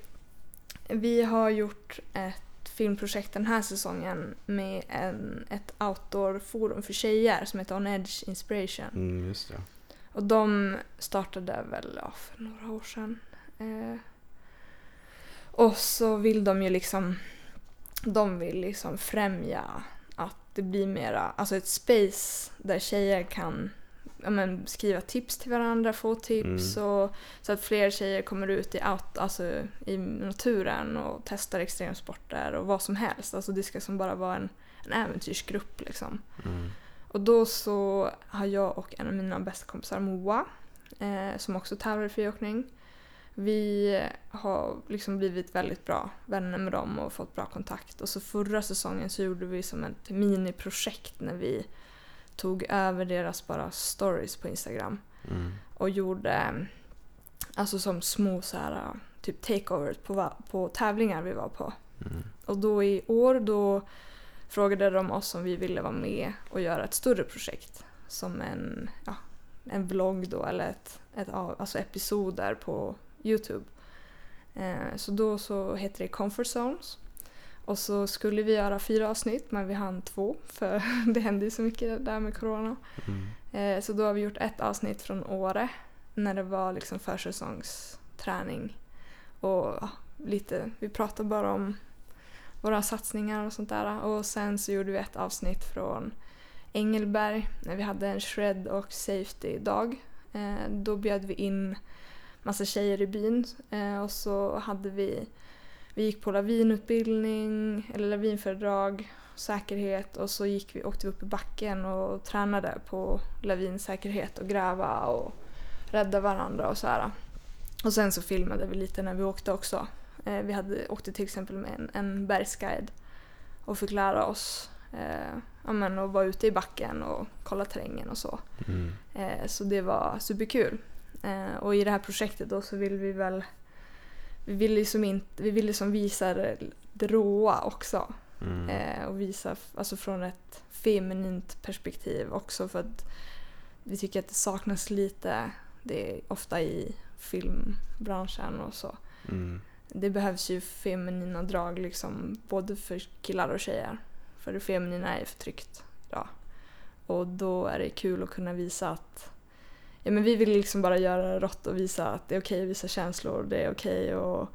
vi har gjort ett filmprojekt den här säsongen med en, ett outdoor-forum för tjejer som heter On Edge Inspiration. Mm, just det. Och de startade väl ja, för några år sedan. Eh, och så vill de ju liksom, de vill liksom främja att det blir mera, alltså ett space där tjejer kan ja, men, skriva tips till varandra, få tips och så att fler tjejer kommer ut i, out, alltså, i naturen och testar extremsporter och vad som helst. Alltså det ska som bara vara en, en äventyrsgrupp liksom. Mm. Och då så har jag och en av mina bästa kompisar Moa, eh, som också tävlar i friåkning, vi har liksom blivit väldigt bra vänner med dem och fått bra kontakt. Och så förra säsongen så gjorde vi som ett miniprojekt när vi tog över deras bara stories på Instagram Mm. och gjorde alltså som små så här, typ takeovers på, på tävlingar vi var på. Mm. Och då i år då frågade de oss om vi ville vara med och göra ett större projekt. Som en, ja, en vlogg då eller ett, ett, alltså episoder på Youtube. Eh, så då så heter det Comfort Zones. Och så skulle vi göra fyra avsnitt men vi hann två för <laughs> det hände ju så mycket där med corona. Mm. Eh, så då har vi gjort ett avsnitt från Åre när det var liksom försäsongsträning. Och ja, lite, vi pratade bara om våra satsningar och sånt där. Och sen så gjorde vi ett avsnitt från Engelberg när vi hade en shred och safety-dag. Eh, då bjöd vi in massa tjejer i byn eh, och så hade vi, vi gick på lavinutbildning eller lavinföredrag, säkerhet och så gick vi, åkte vi upp i backen och tränade på lavinsäkerhet och gräva och rädda varandra och så här. Och sen så filmade vi lite när vi åkte också. Eh, vi hade, åkte till exempel med en, en bergsguide och fick lära oss eh, ja, men, att vara ute i backen och kolla terrängen och så. Mm. Eh, så det var superkul. Eh, och i det här projektet då så vill vi väl vi vill liksom, inte, vi vill liksom visa det, råa också. Mm. Eh, och visa alltså från ett feminint perspektiv också för att vi tycker att det saknas lite det är ofta i filmbranschen och så. Mm. Det behövs ju feminina drag liksom både för killar och tjejer. För det feminina är förtryckt idag. Och då är det kul att kunna visa att ja, men vi vill liksom bara göra rått och visa att det är okej att visa känslor, det är okej att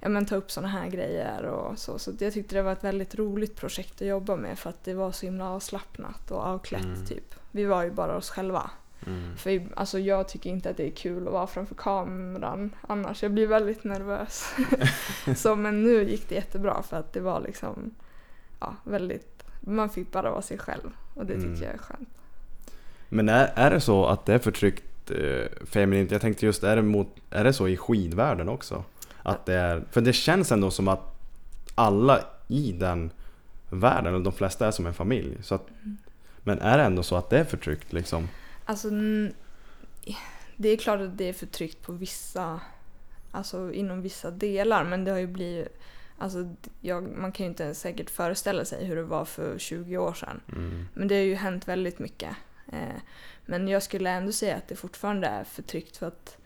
ja, men ta upp sådana här grejer och så. Så jag tyckte det var ett väldigt roligt projekt att jobba med för att det var så himla avslappnat och avklätt Mm. typ. Vi var ju bara oss själva. Mm. För alltså, jag tycker inte att det är kul att vara framför kameran annars. Jag blir väldigt nervös. <laughs> så men nu gick det jättebra för att det var liksom ja, väldigt, man fick bara vara sig själv och det tycker Mm. jag är skönt. Men är, är det så att det är förtryckt eh, feminint? Jag tänkte just, är det, mot, är det så i skidvärlden också? Att det är, för det känns ändå som att alla i den världen, och de flesta är som en familj. Så att, men är det ändå så att det är förtryckt liksom? Alltså, det är klart att det är förtryckt på vissa, alltså inom vissa delar men det har ju blivit, alltså jag, man kan ju inte ens säkert föreställa sig hur det var för 20 år sedan. Mm. Men det har ju hänt väldigt mycket. Eh, men jag skulle ändå säga att det fortfarande är förtryckt för att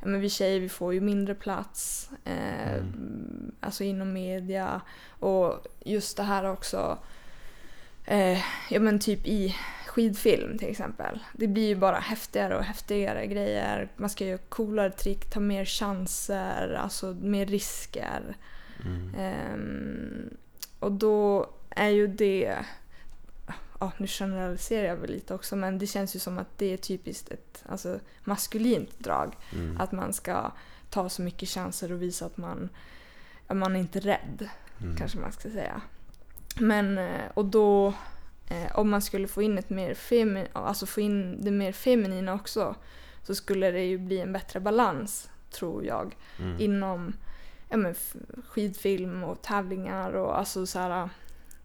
ja, men vi tjejer vi får ju mindre plats eh, Mm. alltså inom media och just det här också eh, ja men typ i skidfilm till exempel. Det blir ju bara häftigare och häftigare grejer. Man ska göra coolare trick, ta mer chanser, alltså mer risker. Mm. Ehm, och då är ju det, ja nu generaliserar jag väl lite också men det känns ju som att det är typiskt ett alltså, maskulint drag. Mm. Att man ska ta så mycket chanser och visa att man, att man är inte rädd Mm. kanske man ska säga. Men, eh, och då eh, om man skulle få in ett mer femi- alltså få in det mer feminina också så skulle det ju bli en bättre balans tror jag Mm. inom ja, men, skidfilm och tävlingar och alltså så här,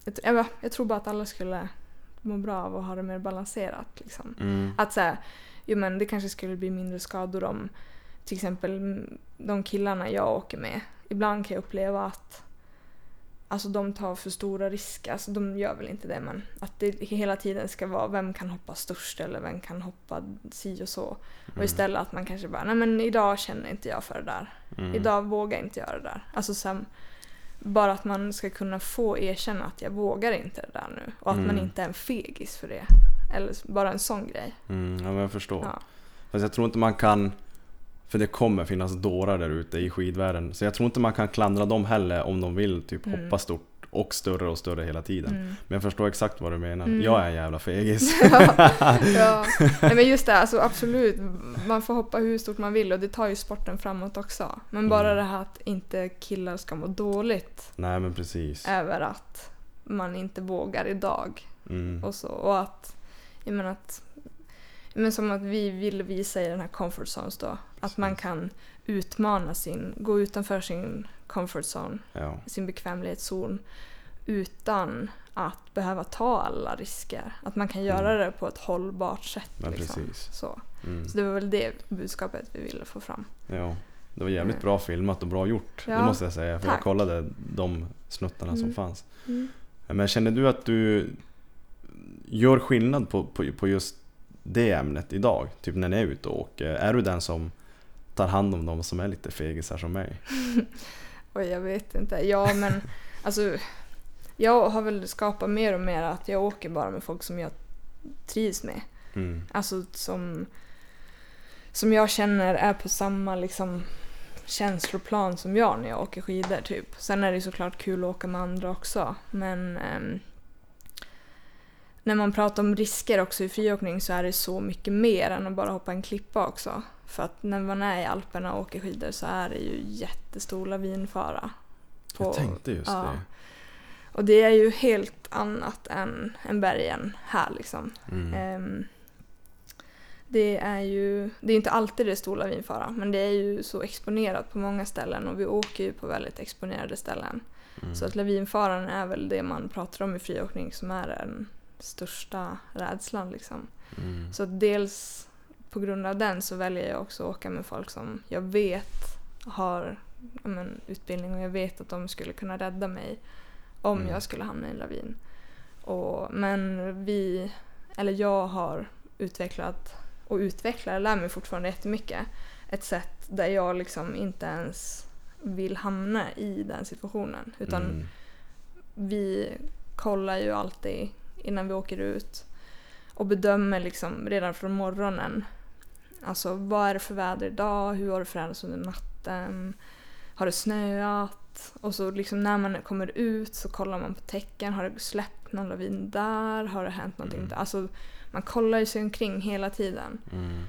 jag, jag, jag tror bara att alla skulle må bra av att ha det mer balanserat. Liksom. Mm. Att så här, jo, men det kanske skulle bli mindre skador om till exempel mm, de killarna jag åker med. Ibland kan jag uppleva att Alltså de tar för stora risker, alltså de gör väl inte det men att det hela tiden ska vara vem kan hoppa störst eller vem kan hoppa si och så. Och istället att man kanske bara, nej men idag känner inte jag för det där. Mm. Idag vågar inte jag det där. Alltså sen, bara att man ska kunna få erkänna att jag vågar inte det där nu. Och att man Mm. inte är en fegis för det. Eller bara en sån grej. Mm, ja, men jag förstår. Ja. Fast jag tror inte man kan För det kommer finnas dårar där ute i skidvärlden. Så jag tror inte man kan klandra dem heller om de vill typ Mm. hoppa stort och större och större hela tiden. Mm. Men jag förstår exakt vad du menar. Mm. Jag är en jävla fegis. <laughs> <laughs> ja. Nej, men just det, alltså absolut. Man får hoppa hur stort man vill och det tar ju sporten framåt också. Men bara Mm. det här att inte killar ska må dåligt Nej men precis. över att man inte vågar idag. Mm. Och, så, och att, jag menar att, men som att vi vill visa i den här comfort zones då. Att man kan utmana sin, gå utanför sin comfort zone, Ja. sin bekvämlighetszon utan att behöva ta alla risker. Att man kan göra det på ett hållbart sätt. Mm. Men liksom. Så. Mm. så det var väl det budskapet vi ville få fram. Ja. Det var jävligt bra filmat och bra gjort. Det Ja, måste jag säga. För jag tack. kollade de snuttarna som Mm. fanns. Mm. Men känner du att du gör skillnad på, på, på just det ämnet idag? Typ när ni är ute och åker. Är du den som tar hand om de som är lite fegisar som mig? <laughs> Och jag vet inte. Ja men <laughs> alltså jag har väl skapat mer och mer att jag åker bara med folk som jag trivs med. Mm. Alltså som, som jag känner är på samma liksom känsloplan som jag när jag åker skidor typ. Sen är det såklart kul att åka med andra också men ehm, när man pratar om risker också i friåkning så är det så mycket mer än att bara hoppa en klippa också. För att när man är i Alperna och åker skidor så är det ju jättestor lavinfara. på- Jag tänkte just ja. det. Och det är ju helt annat än, än bergen här liksom. Mm. Ehm, det är ju, det är inte alltid det är stor lavinfara, men det är ju så exponerat på många ställen och vi åker ju på väldigt exponerade ställen. Mm. Så att lavinfaran är väl det man pratar om i friåkning som är den största rädslan liksom. Mm. Så dels på grund av den så väljer jag också att åka med folk som jag vet har men, utbildning och jag vet att de skulle kunna rädda mig om Mm. jag skulle hamna i en lavin. Och, men vi, eller jag har utvecklat och utvecklar, lär mig fortfarande jättemycket, ett sätt där jag liksom inte ens vill hamna i den situationen. Utan Mm. vi kollar ju alltid innan vi åker ut och bedömer liksom redan från morgonen. Alltså vad är det för väder idag? Hur har det förändrats under natten? Har det snöat? Och så liksom när man kommer ut så kollar man på tecken. Har det släppt någon lavin där? Har det hänt någonting Mm. där? Alltså man kollar ju sig omkring hela tiden. Mm.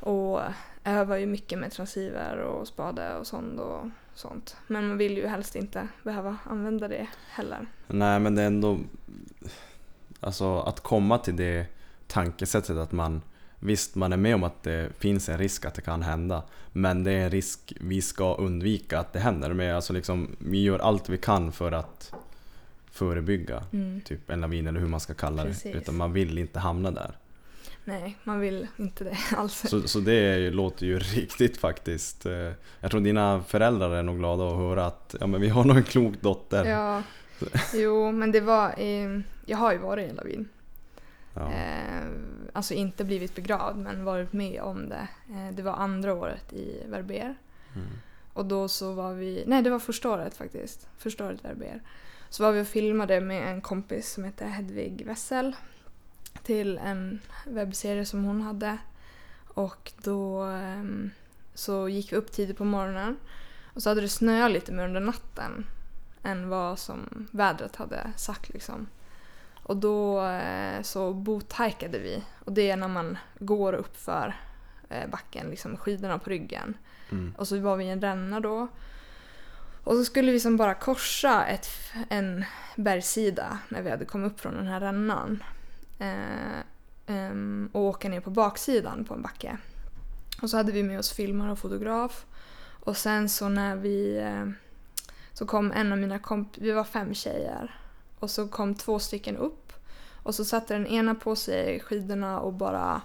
Och övar ju mycket med transceiver och spade och sånt och sånt. Men man vill ju helst inte behöva använda det heller. Nej men det är ändå Alltså att komma till det tankesättet att man Visst, man är med om att det finns en risk att det kan hända Men det är en risk vi ska undvika att det händer. Men alltså liksom, vi gör allt vi kan för att förebygga Mm. typ en lavin eller hur man ska kalla det. Precis. Utan man vill inte hamna där. Nej, man vill inte det <laughs> alls. Så, så det ju, låter ju <laughs> riktigt faktiskt. eh, Jag tror dina föräldrar är nog glada att höra att ja, men vi har nog en klok dotter. Ja, <laughs> jo, men det var... Eh, jag har ju varit i en lavin. Ja. Eh, alltså inte blivit begravd, men varit med om det. Eh, det var andra året i Verbier. Mm. Och då så var vi... Nej, det var första året faktiskt. Första året i Verbier. Så var vi och filmade med en kompis som heter Hedvig Wessel. Till en webbserie som hon hade. Och då ehm, så gick vi upp tidigt på morgonen. Och så hade det snöat lite mer under natten. Än vad som vädret hade sagt liksom. Och då eh, så bothajkade vi. Och det är när man går upp för eh, backen, liksom skidorna på ryggen. Mm. Och så var vi i en ränna då. Och så skulle vi som bara korsa ett, en bergssida när vi hade kommit upp från den här rännan. Eh, ehm, och åka ner på baksidan på en backe. Och så hade vi med oss filmare och fotograf. Och sen så när vi... Eh, så kom en av mina komp... Vi var fem tjejer. Och så kom två stycken upp. Och så satte den ena på sig skidorna och bara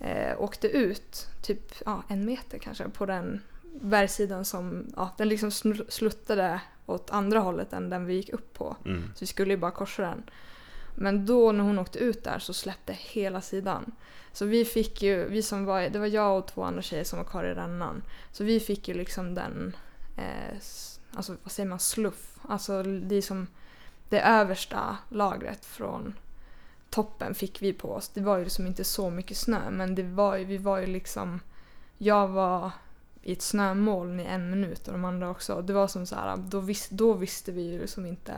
eh, åkte ut, typ ja, en meter kanske, på den bergssidan som, ja, den liksom sluttade åt andra hållet än den vi gick upp på. Mm. Så vi skulle ju bara korsa den. Men då när hon åkte ut där så släppte hela sidan. Så vi fick ju, vi som var, det var jag och två andra tjejer som var kvar i rännan. Så vi fick ju liksom den, eh, alltså vad säger man, sluff. Alltså det är som det översta lagret från toppen fick vi på oss. Det var ju liksom inte så mycket snö men det var ju, vi var ju liksom, jag var i ett snömoln i en minut och de andra också. Det var som så här, då, vis, då visste vi ju liksom inte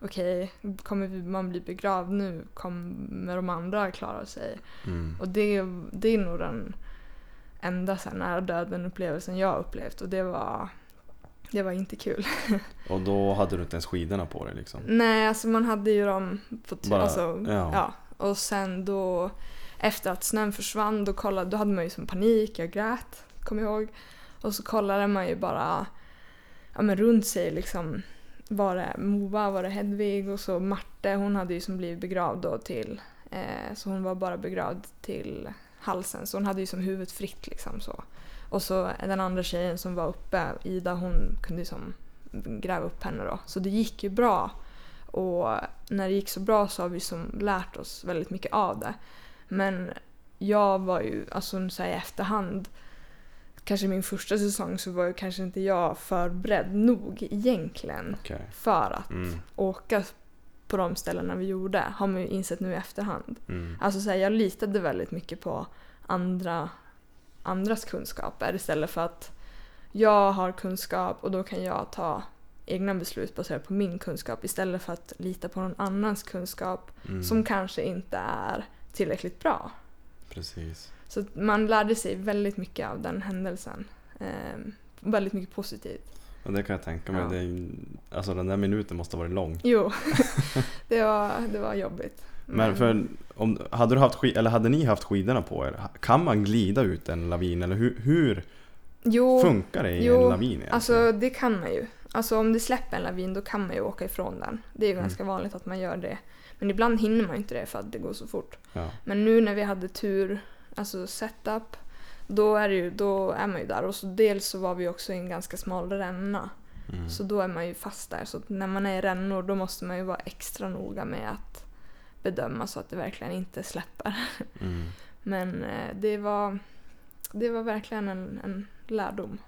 okej, kommer vi- man bli begravd nu? Kommer de andra klara sig? Mm. Och det, det är nog den enda så här nära döden upplevelsen jag har upplevt och det var, det var inte kul. <laughs> Och då hade du inte ens skidorna på dig liksom? Nej, alltså man hade ju dem på. Bara- alltså, ja. ja. Och sen då, efter att snön försvann, då, kollade, då hade man ju som panik, jag grät, kommer jag ihåg. Och så kollade man ju bara ja, men runt sig liksom. Var det Moa, var det Hedvig och så Marte, hon hade ju som blivit begravd då till, eh, så hon var bara begravd till halsen, så hon hade ju som huvudet fritt liksom så. Och så den andra tjejen som var uppe, Ida, hon kunde ju som gräva upp henne då. Så det gick ju bra. Och när det gick så bra så har vi som lärt oss väldigt mycket av det. Men jag var ju, alltså så här i efterhand, kanske min första säsong så var ju kanske inte jag förberedd nog egentligen Okej. för att Mm. åka på de ställena vi gjorde, har man ju insett nu i efterhand. Mm. Alltså så här, jag litade väldigt mycket på andra, andras kunskaper istället för att jag har kunskap och då kan jag ta egna beslut baserat på min kunskap istället för att lita på någon annans kunskap Mm. som kanske inte är tillräckligt bra. Precis. Så man lärde sig väldigt mycket av den händelsen. Ehm, väldigt mycket positivt. Och det kan jag tänka mig. Ja. Det är, alltså den där minuten måste ha varit lång. Jo, <laughs> det, var, det var jobbigt. Men för, om, hade, du haft skid, eller hade ni haft skidorna på er? Kan man glida ut en lavin? Eller hur, hur jo, funkar det i jo, en lavin egentligen? Alltså det kan man ju. Alltså om det släpper en lavin då kan man ju åka ifrån den. Det är ju Mm. ganska vanligt att man gör det. Men ibland hinner man inte det för att det går så fort. ja. Men nu när vi hade tur, alltså setup, då är, ju, då är man ju där. Och så dels så var vi också i en ganska smal ränna. Mm. Så då är man ju fast där. Så när man är i rännor då måste man ju vara extra noga med att bedöma så att det verkligen inte släpper. Mm. Men eh, det var, det var verkligen en, en lärdom.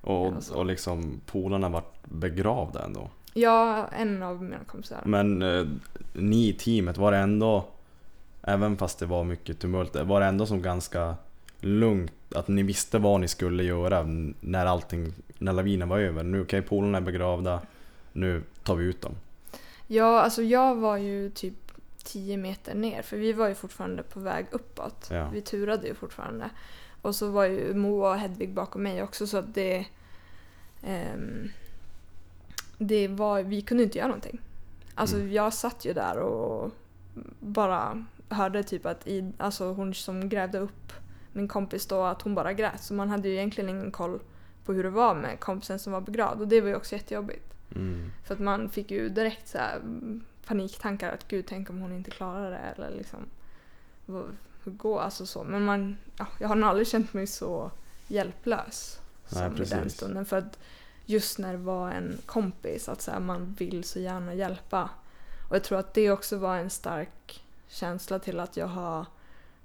Och, Alltså. och liksom polarna vart begravda ändå. Ja, en av mina kompisar. Men eh, ni i teamet, var det ändå, även fast det var mycket tumult, var det ändå som ganska lugnt? Att ni visste vad ni skulle göra när allting, när lavinen var över? Nu okej, polarna är begravda, nu tar vi ut dem. Ja, alltså jag var ju typ 10 meter ner för vi var ju fortfarande på väg uppåt. Ja. Vi turade ju fortfarande. Och så var ju Moa och Hedvig bakom mig också så att det... ehm, det var, vi kunde inte göra någonting. Alltså Mm. jag satt ju där och bara hörde typ att i, alltså hon som grävde upp min kompis då att hon bara grät. Så man hade ju egentligen ingen koll på hur det var med kompisen som var begravd och det var ju också jättejobbigt. Mm. För att man fick ju direkt så här paniktankar att gud tänk om hon inte klarar det eller liksom hur går alltså så. Men man, ja, jag har nog aldrig känt mig så hjälplös Nej, som i den stunden. För att just när det var en kompis att så här, man vill så gärna hjälpa. Och jag tror att det också var en stark känsla till att jag har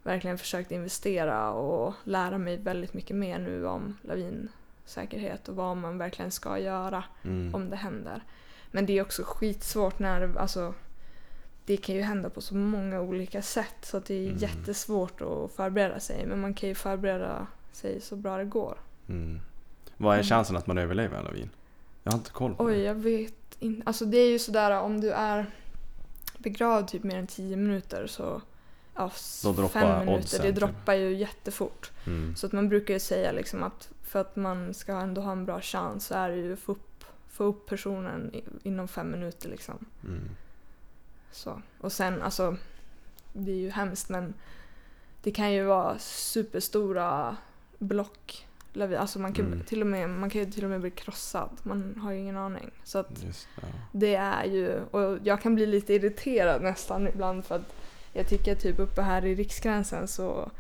verkligen försökt investera och lära mig väldigt mycket mer nu om lavinsäkerhet och vad man verkligen ska göra Mm. om det händer. Men det är också skitsvårt när alltså, det kan ju hända på så många olika sätt så det är Mm. jättesvårt att förbereda sig. Men man kan ju förbereda sig så bra det går. Mm. Vad är chansen att man överlever en lavin? Jag har inte koll på Oj, det. jag vet inte. Alltså det är ju sådär om du är begravd typ mer än 10 minuter så ja, Då droppar fem minuter, oddsen, det typ. droppar ju jättefort. Mm. Så att man brukar ju säga liksom att för att man ska ändå ha en bra chans så är det ju att få upp, få upp personen inom fem minuter liksom. Mm. Så. Och sen alltså, det är ju hemskt men det kan ju vara superstora block. Alltså man kan, Mm. till och med, man kan ju till och med bli krossad. Man har ju ingen aning. Så Just, ja. det är ju, och jag kan bli lite irriterad nästan ibland för att jag tycker typ uppe här i Riksgränsen så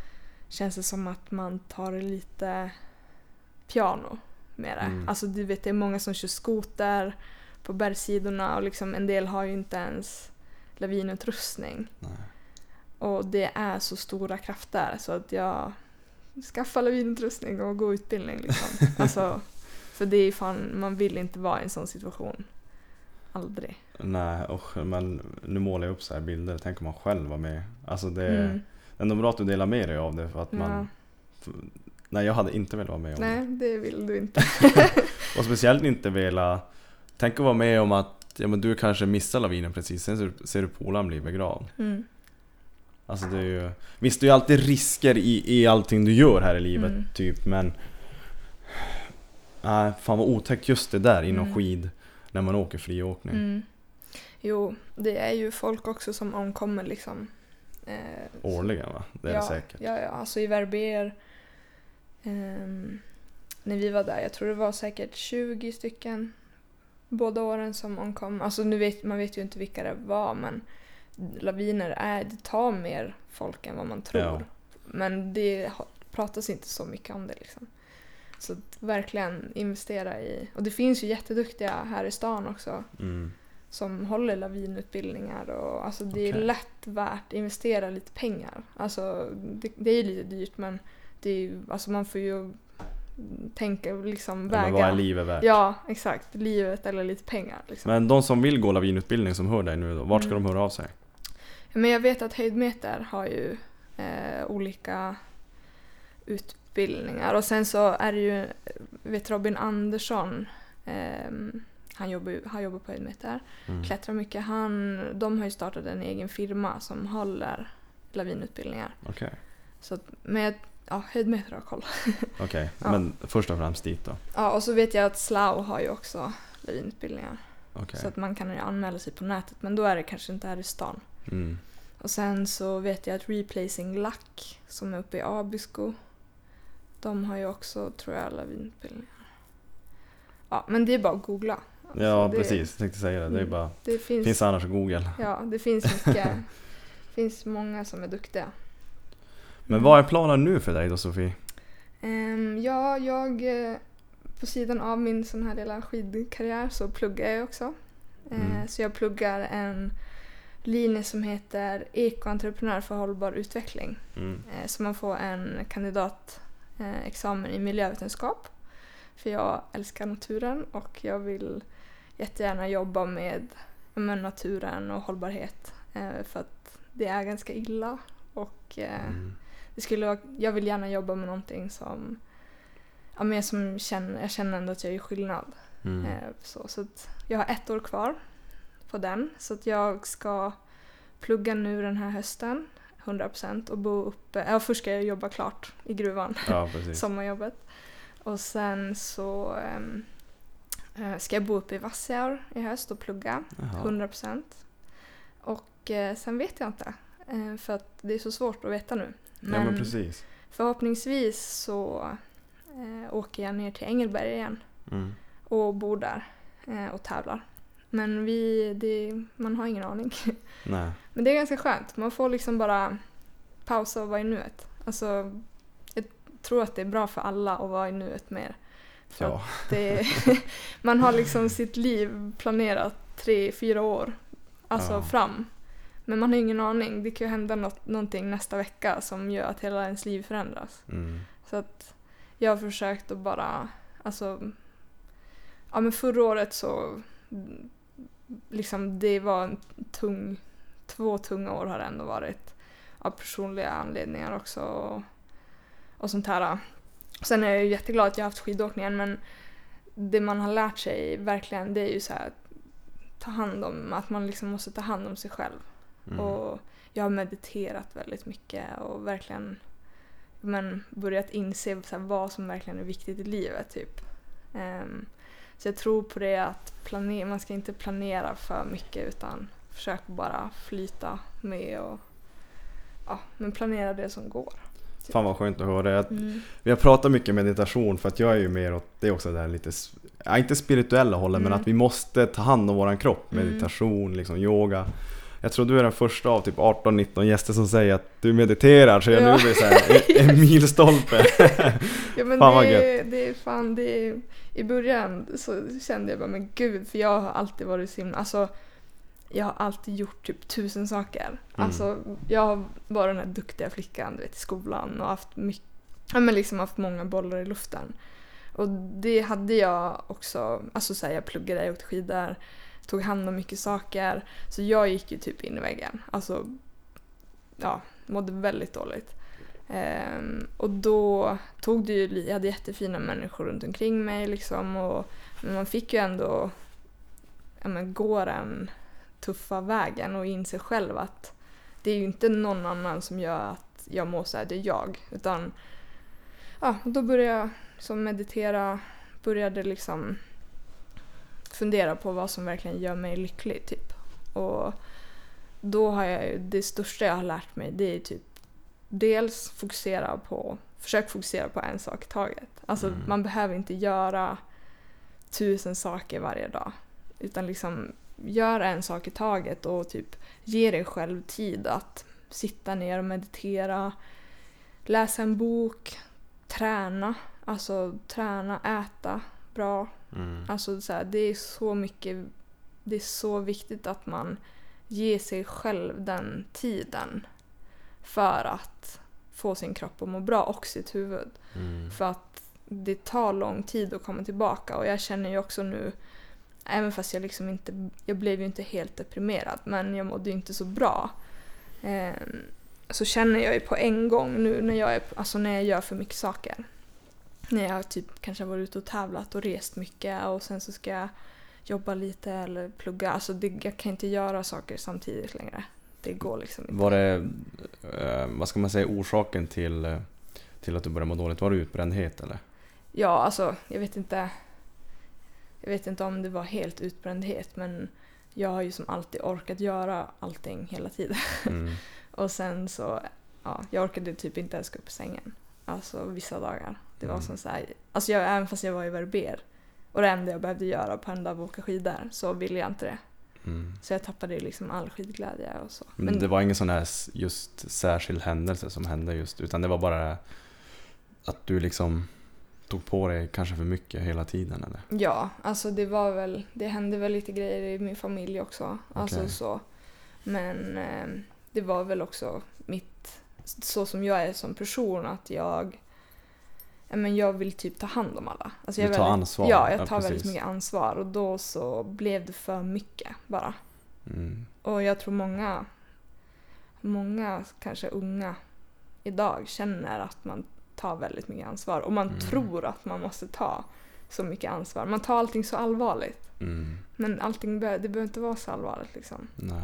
känns det som att man tar lite piano det. Mm. Alltså du vet det är många som kör skoter på bergssidorna och liksom en del har ju inte ens lavinutrustning. Nej. Och det är så stora krafter så att jag skaffar lavinutrustning och går utbildning liksom. <laughs> alltså, för det är fan, man vill inte vara i en sån situation. Aldrig. Nej, och, men nu målar jag upp så här bilder. Tänk om man själv var med. Alltså det är Mm. ändå bra att du delar med dig av det för att Ja. man... För, nej, jag hade inte velat vara med om. Nej, det vill du inte. <laughs> Och speciellt inte vilja... Tänk att vara med om att ja, men du kanske missar lavinen precis, sen ser, du polaren bli begravd. Mm. Alltså det är ju... Visst, det är ju alltid risker i, i allting du gör här i livet, Mm. typ, men... Nej, fan vad otäckt just det där inom Mm. skid, när man åker friåkning. Mm. Jo, det är ju folk också som omkommer liksom. Eh, Årligen va? Det är ja, det säkert. Ja, ja, alltså i Verbier. Ehm, när vi var där, jag tror det var säkert 20 stycken båda åren som omkom. Alltså nu vet man vet ju inte vilka det var men laviner är, det tar mer folk än vad man tror. Ja. Men det pratas inte så mycket om det liksom. Så verkligen investera i, och det finns ju jätteduktiga här i stan också Mm. som håller lavinutbildningar och alltså det är Okej. lätt värt att investera lite pengar. Alltså det, det är lite dyrt men det är alltså man får ju tänka liksom väga. Men vad är livet värt? Ja, exakt. Livet eller lite pengar. Liksom. Men de som vill gå lavinutbildning som hör dig nu då, vart ska Mm. de höra av sig? Men jag vet att Höjdmeter har ju eh, olika utbildningar och sen så är det ju, vet Robin Andersson, ehm, han jobbar, han jobbar på Höjdmeter, Mm. klättrar mycket. Han, de har ju startat en egen firma som håller lavinutbildningar. Okej, Så men jag- ja, Höjdmeter har koll. <laughs> okej. Ja. Men först och främst dit då? Ja, och så vet jag att Slough har ju också lavinutbildningar. Okej. Så att man kan anmäla sig på nätet men då är det kanske inte här i stan. Mm. Och sen så vet jag att Replacing Luck som är uppe i Abisko. De har ju också, tror jag, lavinutbildningar. Ja, men det är bara att googla. Alltså, Ja det, precis, jag tänkte säga det. Det är Mm. bara, Det finns, finns annars google. ja, det finns mycket. <laughs> finns många som är duktiga. Men vad är planen nu för dig då Sofie? Ehm, ja, jag eh, på sidan av min sån här lilla skidkarriär så pluggar jag också. Eh, Mm. Så jag pluggar en linje som heter Ekoentreprenör för hållbar utveckling. Mm. Eh, Så man får en kandidatexamen i miljövetenskap. För jag älskar naturen och jag vill jättegärna jobba med, med naturen och hållbarhet. eh, För att det är ganska illa. Och Mm. Det skulle vara, jag vill gärna jobba med någonting som, ja, men som känner, jag känner ändå att jag gör skillnad. Mm. Eh, Så, så jag har ett år kvar på den. Så att jag ska plugga nu den här hösten, 100% och bo uppe. Ja, först ska jag jobba klart i gruvan, Ja <laughs> sommarjobbet. Och sen så ehm, eh, ska jag bo uppe i Vassiaur i höst och plugga, Jaha. 100%. Och eh, sen vet jag inte, eh, för att det är så svårt att veta nu. Ja men precis. förhoppningsvis så eh, åker jag ner till Engelberg igen Mm. och bor där eh, och tävlar. Men vi, det, man har ingen aning. <laughs> Nej. Men det är ganska skönt. Man får liksom bara pausa och vara i nuet. Alltså, jag tror att det är bra för alla att vara i nuet mer. För Ja. det, <laughs> man har liksom sitt liv planerat tre, fyra år alltså Ja. fram. Men man har ingen aning. Det kan ju hända något, någonting nästa vecka som gör att hela ens liv förändras. Mm. Så att jag har försökt att bara, alltså, ja men förra året så, liksom det var en tung, två tunga år har det ändå varit. Av personliga anledningar också och, och sånt här. Sen är jag ju jätteglad att jag har haft skidåkningen men det man har lärt sig verkligen det är ju så här ta hand om, att man liksom måste ta hand om sig själv. Mm. Och jag har mediterat väldigt mycket och verkligen men, börjat inse så här, vad som verkligen är viktigt i livet. Typ. Ehm, så jag tror på det att planera, man ska inte planera för mycket utan försöka bara flyta med och ja, men planera det som går. Fan vad skönt att höra. Jag, Mm. Vi har pratat mycket meditation för att jag är ju mer åt det är också där lite, inte spirituella hållet men Mm. att vi måste ta hand om våran kropp. Mm. Meditation, liksom yoga. Jag tror du är den första av typ 18-19 gäster som säger att du mediterar så jag Ja. nu blir så här en, en <laughs> milstolpe. Ja men Fan, det, det är fan det är, I början så kände jag bara men gud för jag har alltid varit så himla, alltså jag har alltid gjort typ tusen saker. Alltså jag har varit den här duktiga flickan du vet, i skolan och haft mycket, ja men liksom haft många bollar i luften. Och det hade jag också, alltså så här, jag pluggade, jag åkte skidor, tog hand om mycket saker. Så jag gick ju typ in i väggen. Alltså, ja, mådde väldigt dåligt. Um, och då tog det ju, jag hade jättefina människor runt omkring mig liksom och men man fick ju ändå ja, men, gå den tuffa vägen och inse själv att det är ju inte någon annan som gör att jag mår så här, det är jag. Utan ja, då började jag som meditera, började liksom fundera på vad som verkligen gör mig lycklig typ. Och då har jag det största jag har lärt mig det är typ dels fokusera på, försök fokusera på en sak i taget. Alltså Mm. man behöver inte göra tusen saker varje dag. Utan liksom gör en sak i taget och typ ge dig själv tid att sitta ner och meditera, läsa en bok, träna, alltså träna, äta bra. Mm. Alltså så här, det är så mycket, det är så viktigt att man ger sig själv den tiden för att få sin kropp att må bra och sitt huvud. Mm. För att det tar lång tid att komma tillbaka och jag känner ju också nu, även fast jag liksom inte, jag blev ju inte helt deprimerad men jag mådde ju inte så bra. Ehm, så känner jag ju på en gång nu när jag, är, alltså när jag gör för mycket saker. När jag typ kanske har varit ute och tävlat och rest mycket och sen så ska jag jobba lite eller plugga. Alltså det, jag kan inte göra saker samtidigt längre. Det går liksom inte. Var det, eh, vad ska man säga, orsaken till, eh, till att du började må dåligt? Var det utbrändhet eller? Ja, alltså jag vet inte. Jag vet inte om det var helt utbrändhet men jag har ju som alltid orkat göra allting hela tiden. Mm. <laughs> Och sen så, ja, jag orkade typ inte ens gå upp i sängen. Alltså vissa dagar. Det var Mm. som så här, alltså jag, även fast jag var i Verbier och det enda jag behövde göra på en dag var att åka skidor så ville jag inte det. Mm. Så jag tappade liksom all skidglädje och så. Men det var ingen sån här just särskild händelse som hände just, utan det var bara att du liksom tog på dig kanske för mycket hela tiden eller? Ja, alltså det var väl, det hände väl lite grejer i min familj också. Alltså Okej. så. Men eh, det var väl också mitt, så som jag är som person, att jag ja, men jag vill typ ta hand om alla. Alltså jag Du tar väldigt, ansvar, Ja, jag ja, tar väldigt precis. mycket ansvar och då så blev det för mycket bara. Mm. Och jag tror många, många kanske unga idag känner att man tar väldigt mycket ansvar och man Mm. tror att man måste ta så mycket ansvar. Man tar allting så allvarligt. Mm. Men allting be- det behöver inte vara så allvarligt liksom. Nej.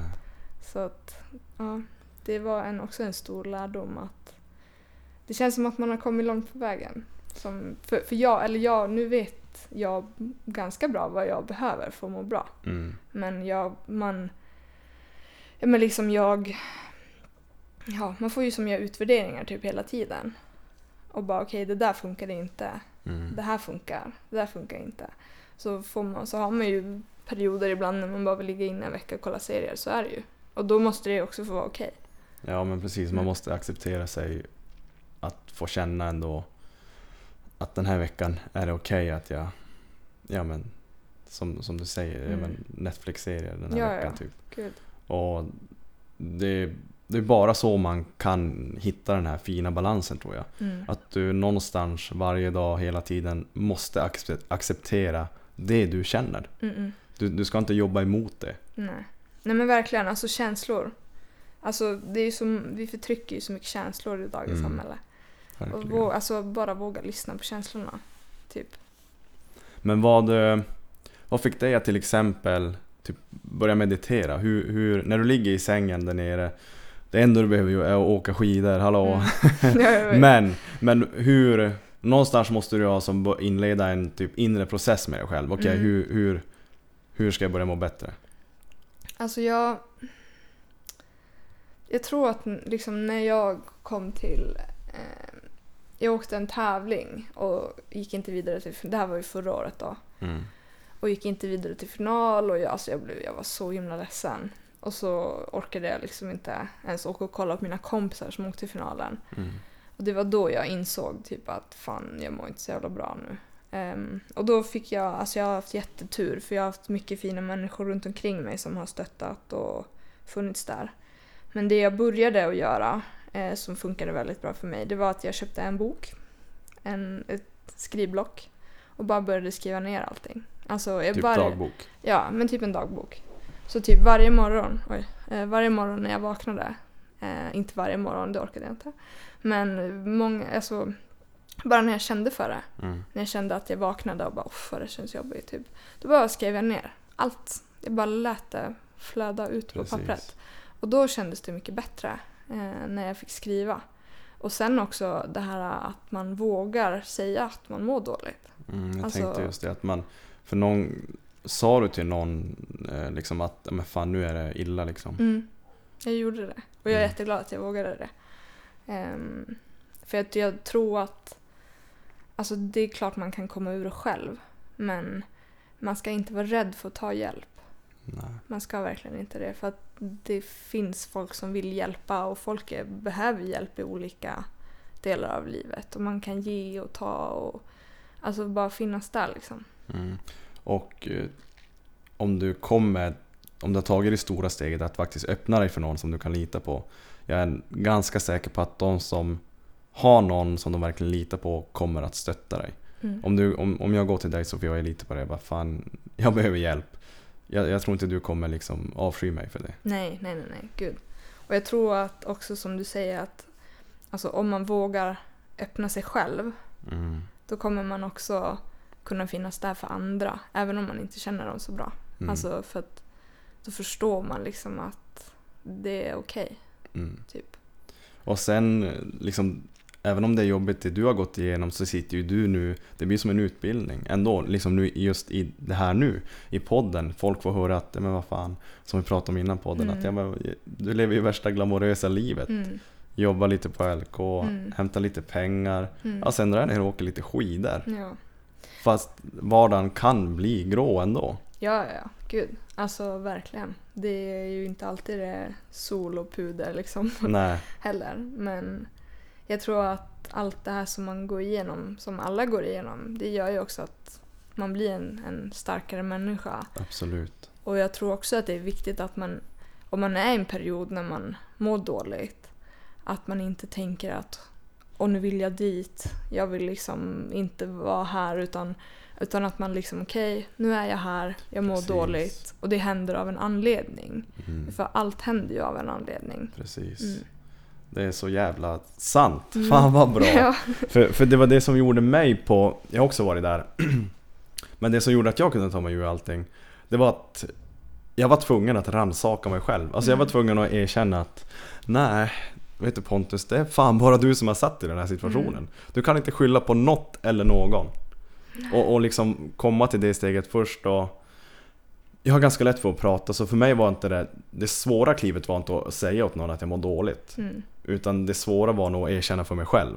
Så att, ja. Det var en, också en stor lärdom att det känns som att man har kommit långt på vägen. Som, för, för jag, eller jag, nu vet jag ganska bra vad jag behöver för att må bra. Mm. Men jag, man... Men liksom jag... Ja, man får ju som göra utvärderingar typ hela tiden. Och bara okej, det där funkade inte. Mm. Det här funkar. Det där funkar inte. Så, får man, så har man ju perioder ibland när man bara vill ligga inne en vecka och kolla serier. Så är det ju. Och då måste det också få vara okej. Ja men precis, man Mm. måste acceptera sig att få känna ändå att den här veckan är det okej att jag, ja men som, som du säger, Mm. Netflix-serier den här Ja, veckan typ. Gud. Och det, det är bara så man kan hitta den här fina balansen tror jag. Mm. Att du någonstans varje dag hela tiden måste accept- acceptera det du känner. Mm. Du, du ska inte jobba emot det. Nej. Nej men verkligen, alltså känslor. Alltså det är som, vi förtrycker ju så mycket känslor i dagens Mm. samhälle. Och Verkligen. vå, alltså bara våga lyssna på känslorna. Typ. Men vad, eh, vad fick dig att till exempel typ, börja meditera? Hur, hur, när du ligger i sängen där nere, det enda du behöver göra är att åka skidor, hallå? Mm. <laughs> Men, men hur, någonstans måste du ha som inleda en typ inre process med dig själv. Okej, Mm. hur, hur, hur ska jag börja må bättre? Alltså jag... Jag tror att liksom när jag kom till... Eh, jag åkte en tävling och gick inte vidare till... Det här var ju förra året då. Mm. Och gick inte vidare till final och jag, alltså jag, blev, jag var så himla ledsen. Och så orkade jag liksom inte ens åka och kolla på mina kompisar som åkte till finalen. Mm. Och det var då jag insåg typ att fan, jag mår inte så jävla bra nu. Ehm, och då fick jag, alltså jag har haft jättetur för jag har haft mycket fina människor runt omkring mig som har stöttat och funnits där. Men det jag började att göra, eh, som funkade väldigt bra för mig, det var att jag köpte en bok, en, ett skrivblock och bara började skriva ner allting. Alltså, jag Typ bara, dagbok. Ja, men typ en dagbok. Så typ varje morgon, oj, eh, varje morgon när jag vaknade, eh, inte varje morgon, det orkade jag inte, men många, alltså, bara när jag kände för det, Mm. när jag kände att jag vaknade och bara uff vad det känns jobbigt, typ. Då bara skrev jag ner allt. Jag bara lät det flöda ut på Precis. pappret. Och då kändes det mycket bättre eh, när jag fick skriva. Och sen också det här att man vågar säga att man mår dåligt. Mm, jag Alltså- tänkte just det att man, för någon, sa du till någon eh, liksom att "Ja, men fan nu är det illa liksom? Mm. Jag gjorde det. Och jag är Mm. jätteglad att jag vågade det. Ehm, för att jag tror att alltså det är klart man kan komma ur det själv. Men man ska inte vara rädd för att ta hjälp. Nej. Man ska verkligen inte det. För att det finns folk som vill hjälpa och folk är, behöver hjälp i olika delar av livet. Och man kan ge och ta och alltså bara finnas där liksom. Mm. Och eh, om du kommer, om du har tagit det stora steget att faktiskt öppna dig för någon som du kan lita på. Jag är ganska säker på att de som har någon som de verkligen litar på kommer att stötta dig. Mm. Om, du, om, om jag går till dig Sofia och jag litar på dig, vad fan, jag behöver hjälp. Jag, jag tror inte du kommer liksom avsky mig för det. Nej, nej, nej, nej, gud. Och jag tror att också som du säger att alltså, om man vågar öppna sig själv Mm. då kommer man också kunna finnas där för andra även om man inte känner dem så bra. Mm. Alltså för att då förstår man liksom att det är okej, Mm. typ. Och sen, liksom, även om det är jobbigt det du har gått igenom så sitter ju du nu, det blir som en utbildning ändå, liksom nu just i det här nu, i podden. Folk får höra att, men vad fan, som vi pratade om innan podden, Mm. att ja, men, du lever ju värsta glamorösa livet. Mm, Jobbar lite på LK, Mm. hämtar lite pengar, mm. ja, sen är det och åker lite skidor. ja. Fast vardagen kan bli grå ändå. ja, ja, gud. Alltså verkligen. Det är ju inte alltid det sol och puder liksom. Nej, <laughs> heller. Men jag tror att allt det här som man går igenom, som alla går igenom, det gör ju också att man blir en, en starkare människa. absolut. Och jag tror också att det är viktigt att man, om man är i en period när man mår dåligt, att man inte tänker att och nu vill jag dit, jag vill liksom inte vara här utan, utan att man liksom okej, nu är jag här, jag mår Precis. dåligt och det händer av en anledning. Mm, För allt händer ju av en anledning. precis. Mm. Det är så jävla sant. Mm. Fan vad bra. <laughs> Ja. För, för det var det som gjorde mig på, jag har också varit där. <clears throat> Men det som gjorde att jag kunde ta mig ur allting, det var att jag var tvungen att rannsaka mig själv. Alltså jag var Mm. tvungen att erkänna att nej, vet du Pontus, det är fan bara du som har satt i den här situationen. Mm. Du kan inte skylla på något eller någon. Och, och liksom komma till det steget först och jag har ganska lätt för att prata så för mig var inte det, det svåra klivet var inte att säga åt någon att jag mår dåligt. Mm. Utan det svåra var nog att erkänna för mig själv.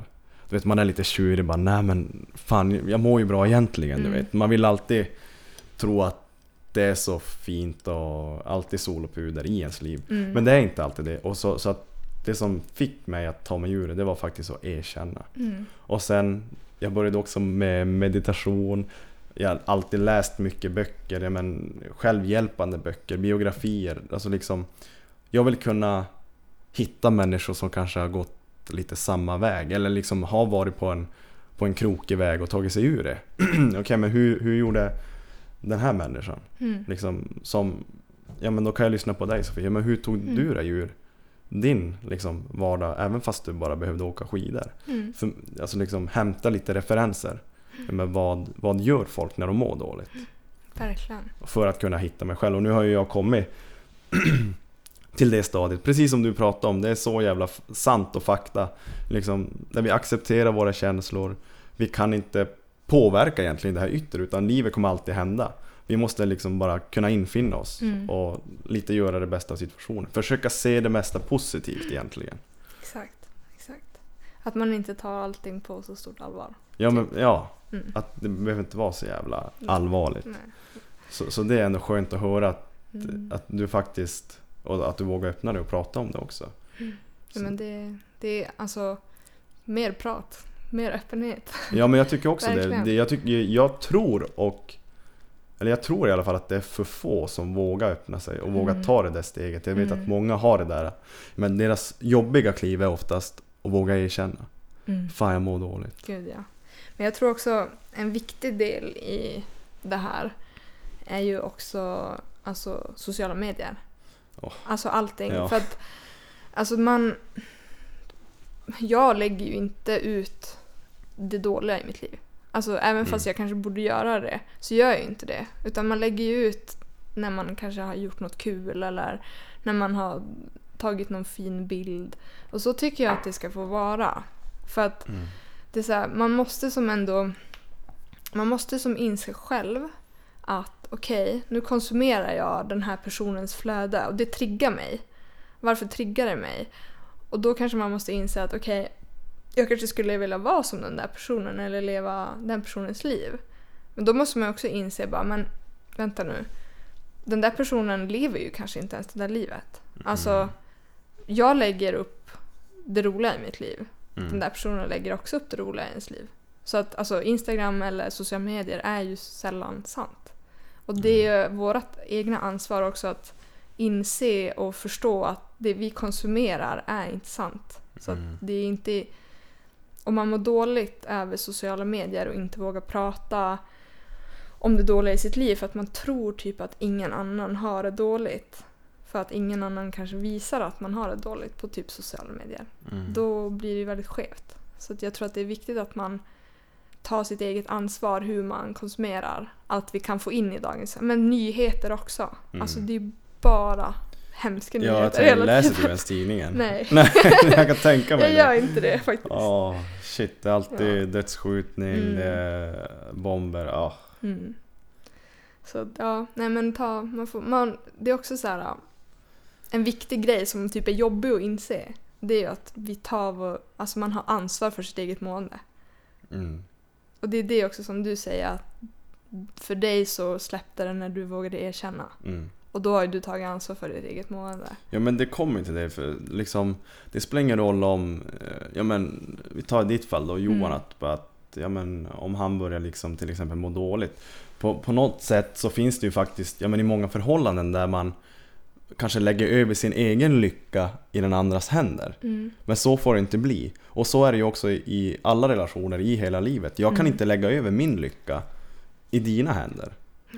Du vet man är lite tjurig bara nej men fan jag mår ju bra egentligen du Mm. vet. Man vill alltid tro att det är så fint och alltid sol och puder i ens liv. Mm. Men det är inte alltid det. Och så, så att det som fick mig att ta mig ur det, det var faktiskt att erkänna. Mm. Och sen, jag började också med meditation. Jag har alltid läst mycket böcker, men självhjälpande böcker, biografier. Alltså liksom, jag vill kunna hitta människor som kanske har gått lite samma väg. Eller liksom har varit på en, på en krokig väg och tagit sig ur det. <clears throat> Okej, men hur, hur gjorde den här människan? Mm. Liksom, som, ja men då kan jag lyssna på dig Sofia, men hur tog Mm. du dig ur din liksom, vardag, även fast du bara behövde åka skidor? Mm. För, alltså liksom hämta lite referenser. Men vad, vad gör folk när de mår dåligt? Verkligen. För att kunna hitta mig själv. Och nu har ju jag kommit <clears throat> till det stadiet. Precis som du pratade om. Det är så jävla sant och fakta. Liksom, där vi accepterar våra känslor. Vi kan inte påverka egentligen det här yttre. Utan livet kommer alltid hända. Vi måste liksom bara kunna infinna oss. Mm. Och lite göra det bästa av situationen. Försöka se det mesta positivt egentligen. Exakt. Exakt. Att man inte tar allting på så stort allvar. Ja, men, ja Mm. att det behöver inte vara så jävla allvarligt. Så, så det är ändå skönt att höra att, Mm. att du faktiskt Och att du vågar öppna dig och prata om det också. Ja, men det, det är alltså mer prat, mer öppenhet. Ja men jag tycker också <laughs> det. Det jag, tycker, jag tror och eller jag tror i alla fall att det är för få som vågar öppna sig och vågar Mm. ta det där steget. Jag vet Mm. att många har det där. Men deras jobbiga kliv är oftast att våga erkänna. Mm. Fan jag mår dåligt. Gud ja. Men jag tror också en viktig del i det här är ju också alltså, sociala medier. Åh. Alltså allting. Ja. För att alltså man... Jag lägger ju inte ut det dåliga i mitt liv. Alltså även fast Mm. jag kanske borde göra det så gör jag ju inte det. Utan man lägger ju ut när man kanske har gjort något kul eller när man har tagit någon fin bild. Och så tycker jag att det ska få vara. För att Mm. det är så här, man måste som ändå man måste som inse själv att okej, nu konsumerar jag den här personens flöde och det triggar mig. Varför triggar det mig? Och då kanske man måste inse att okej, jag kanske skulle vilja vara som den där personen eller leva den personens liv. Men då måste man också inse bara, men vänta nu. Den där personen lever ju kanske inte ens det där livet. Alltså, jag lägger upp det roliga i mitt liv Mm. den där personen lägger också upp det roliga i ens liv. Så att alltså, Instagram eller sociala medier är ju sällan sant. Och det är vårt egna ansvar också att inse och förstå att det vi konsumerar är inte sant. Så att Mm. det är inte... Om man mår dåligt över sociala medier och inte vågar prata om det dåliga i sitt liv för att man tror typ att ingen annan har det dåligt. För att ingen annan kanske visar att man har det dåligt på typ sociala medier Mm. då blir det väldigt skevt. Så jag tror att det är viktigt att man tar sitt eget ansvar hur man konsumerar allt vi kan få in i dagens... Men nyheter också. Mm. Alltså det är bara hemska Ja, jag nyheter hela läser tiden. du ens tidningen? <laughs> Nej. Nej, <laughs> jag kan tänka mig Jag det. gör inte det faktiskt. Åh, shit, det är alltid Ja. dödsskjutning, Mm. det är bomber. Ja. Mm. Så ja, nej men ta, man får, man, det är också så här en viktig grej som typ är jobbig att inse. Det är ju att vi tar vår, alltså man har ansvar för sitt eget mående. Mm. Och det är det också som du säger att för dig så släppte det när du vågade erkänna. Mm. Och då har ju du tagit ansvar för ditt eget mående. Ja men det kommer till det för liksom Det spelar ingen roll om eh, Ja men Vi tar i ditt fall då Johan Mm. att, att Ja men om han börjar liksom till exempel må dåligt på, på något sätt så finns det ju faktiskt Ja men i många förhållanden där man Kanske lägger över sin egen lycka i den andras händer Mm. Men så får det inte bli Och så är det ju också i- alla relationer i hela livet Jag kan Mm. inte lägga över min lycka I dina händer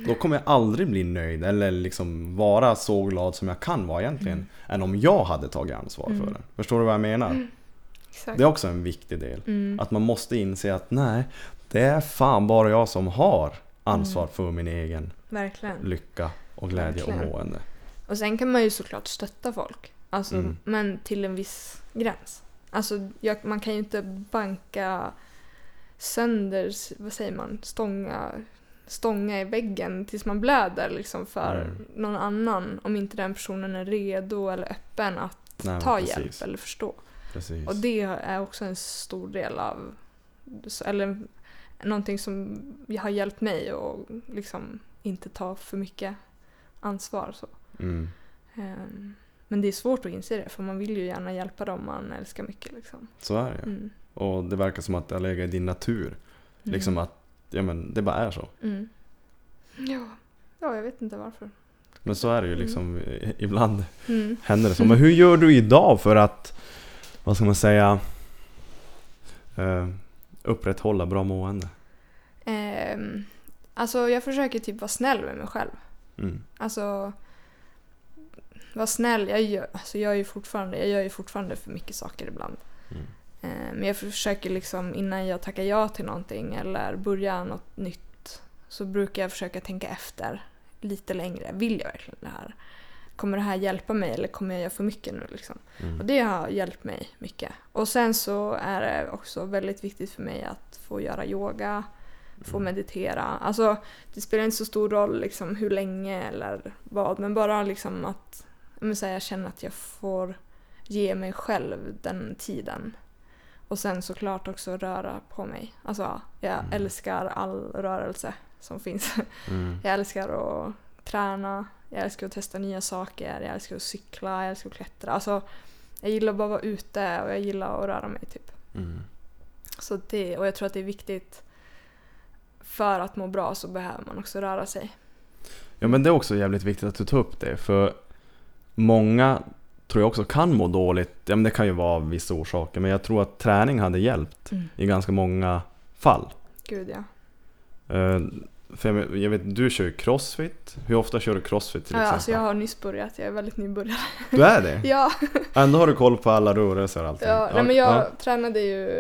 då kommer jag aldrig bli nöjd eller liksom vara så glad som jag kan vara egentligen. Än om jag hade tagit ansvar för Mm. den. Förstår du vad jag menar? Exakt. Det är också en viktig del. Mm. Att man måste inse att nej, det är fan bara jag som har ansvar Mm. för min egen Verkligen. lycka och glädje och Verkligen. mående. Och sen kan man ju såklart stötta folk. Alltså, Mm. Men till en viss gräns. Alltså, jag, man kan ju inte banka sönder, vad säger man, stånga, stånga i väggen tills man blöder liksom för Mm. någon annan om inte den personen är redo eller öppen att Nej, ta precis. hjälp eller förstå. Precis. Och det är också en stor del av, eller någonting som har hjälpt mig att liksom inte ta för mycket ansvar. Så. Mm. Ehm, Men det är svårt att inse det för man vill ju gärna hjälpa dem man älskar mycket. Liksom. Så är det Mm. Och det verkar som att det har legat i din natur. Liksom Mm. att, ja men det bara är så. Mm. Ja. ja, jag vet inte varför. Men så är det ju liksom, i- ibland Mm. händer det så. Men hur gör du idag för att, vad ska man säga, eh, upprätthålla bra mående? Ehm, alltså jag försöker typ vara snäll med mig själv. Mm. Alltså vara snäll. Jag gör, alltså jag, är ju fortfarande, jag gör ju fortfarande för mycket saker ibland. Mm. Eh, Men jag försöker liksom innan jag tackar ja till någonting eller börjar något nytt så brukar jag försöka tänka efter lite längre. Vill jag verkligen det här? Kommer det här hjälpa mig eller kommer jag göra för mycket nu? Liksom? Och Mm. det har hjälpt mig mycket. Och sen så är det också väldigt viktigt för mig att få göra yoga, få Mm. meditera. Alltså det spelar inte så stor roll liksom hur länge eller vad men bara liksom att men så här, jag känner att jag får ge mig själv den tiden. Och sen såklart också röra på mig. Alltså jag Mm. älskar all rörelse som finns. <laughs> Mm. Jag älskar att träna, Jag älskar att testa nya saker, jag älskar att cykla, jag älskar att klättra. Alltså, jag gillar bara att vara ute och jag gillar att röra mig typ. Mm. Så det, och jag tror att det är viktigt för att må bra så behöver man också röra sig. Ja men det är också jävligt viktigt att du tar upp det för många tror jag också kan må dåligt. Ja men det kan ju vara av vissa orsaker men jag tror att träning hade hjälpt i ganska många fall. Gud ja. Eh, för jag, jag vet, du kör ju crossfit. Hur ofta kör du crossfit till ja exempel? alltså jag har nyss börjat, jag är väldigt nybörjare. Du är det? <laughs> ja, Ändå har du koll på alla rörelser och allting? ja nej, men jag ja. tränade ju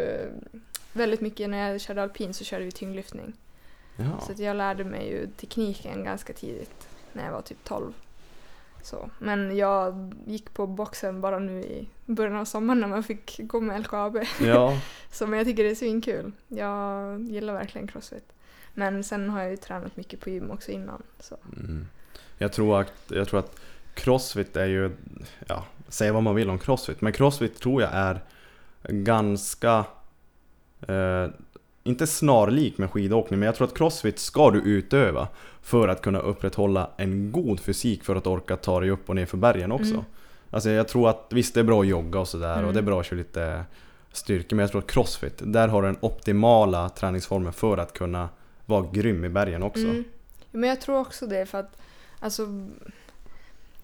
väldigt mycket när jag körde alpin så körde vi tyngdlyftning. Ja. Så jag lärde mig ju tekniken ganska tidigt när jag var typ 12. Så. Men jag gick på boxen bara nu i början av sommaren när man fick gå med LKAB. ja. <laughs> Så men jag tycker det är svinkul. Jag gillar verkligen crossfit. Men sen har jag ju tränat mycket på gym också innan. Så. Mm. Jag, tror att, jag tror att crossfit är ju, ja, säga vad man vill om crossfit, men crossfit tror jag är ganska, eh, inte snarlik med skidåkning, men jag tror att crossfit ska du utöva för att kunna upprätthålla en god fysik för att orka ta dig upp och ner för bergen också. Mm. Alltså jag tror att visst det är bra att jogga och sådär och Mm. det är bra att köra lite styrka, men jag tror att crossfit, där har du den optimala träningsformen för att kunna vara grym i bergen också. Mm. Men jag tror också det för att alltså,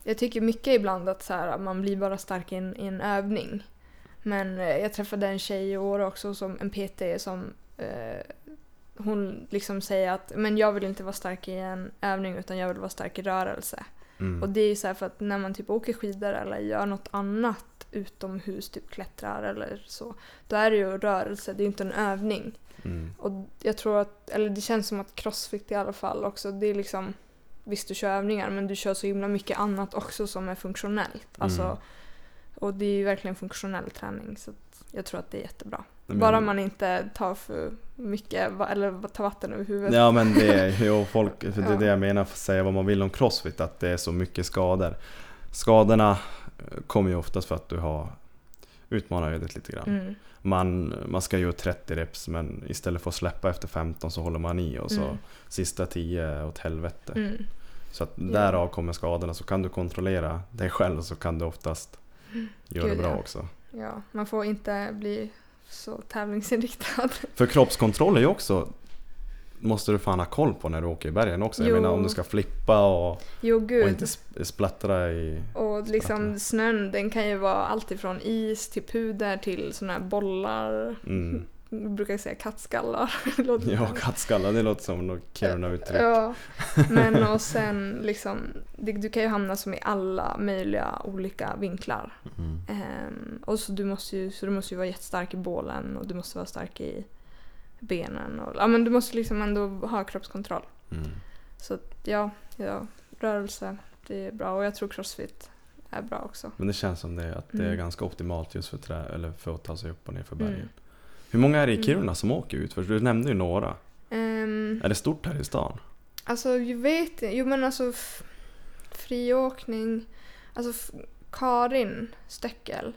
jag tycker mycket ibland att, så här, att man blir bara stark i en, i en övning. Men eh, jag träffade en tjej i år också, som en PT, som hon liksom säger att men jag vill inte vara stark i en övning utan jag vill vara stark i rörelse. Mm. Och det är ju så här för att när man typ åker skidor eller gör något annat utomhus, typ klättrar eller så, då är det ju rörelse, det är ju inte en övning. Mm. Och jag tror att, eller det känns som att crossfit i alla fall också, det är liksom Visst du kör övningar men du kör så himla mycket annat också som är funktionellt. Alltså, Mm. och det är ju verkligen funktionell träning så jag tror att det är jättebra. Men- Bara man inte tar för mycket eller tar vatten över huvudet. Ja men det är <laughs> jo, folk, för det är det jag menar, för att säga vad man vill om crossfit, att det är så mycket skador. Skadorna eh, kommer ju oftast för att du har utmanat ödet lite grann. Mm. Man, man ska göra 30 reps men istället för att släppa efter 15 så håller man i och så Mm. sista 10 är åt helvete. Mm. Så att därav kommer skadorna. Så kan du kontrollera dig själv så kan du oftast göra Gud, bra också. Ja, man får inte bli så tävlingsinriktad. <laughs> För kroppskontroll är ju också Måste du fan ha koll på när du åker i bergen också. Jag Jo. menar om du ska flippa och, Jo och inte sp- splattra i... Och liksom snön den kan ju vara allt ifrån is till puder till såna här bollar. Mm. Brukar säga kattskallar. <laughs> Ja, kattskallar, det låter som något Kiruna-uttryck. Ja, <laughs> men och sen liksom, det, du kan ju hamna som i alla möjliga olika vinklar. Mm. Ehm, och så du, måste ju, så du måste ju vara jättestark i bålen och du måste vara stark i benen. Och, ja, men du måste liksom ändå ha kroppskontroll. Mm. Så ja, ja, rörelse, det är bra. Och jag tror crossfit är bra också. Men det känns som det, att det är Mm. ganska optimalt just för, trä, eller för att ta sig upp och ner för Mm. bergen. Hur många är det i Mm. Kiruna som åker ut? För du nämnde ju några. Ehm, Är det stort här i stan? Alltså, jag vet Jo, men alltså friåkning. Alltså Karin Stöckel,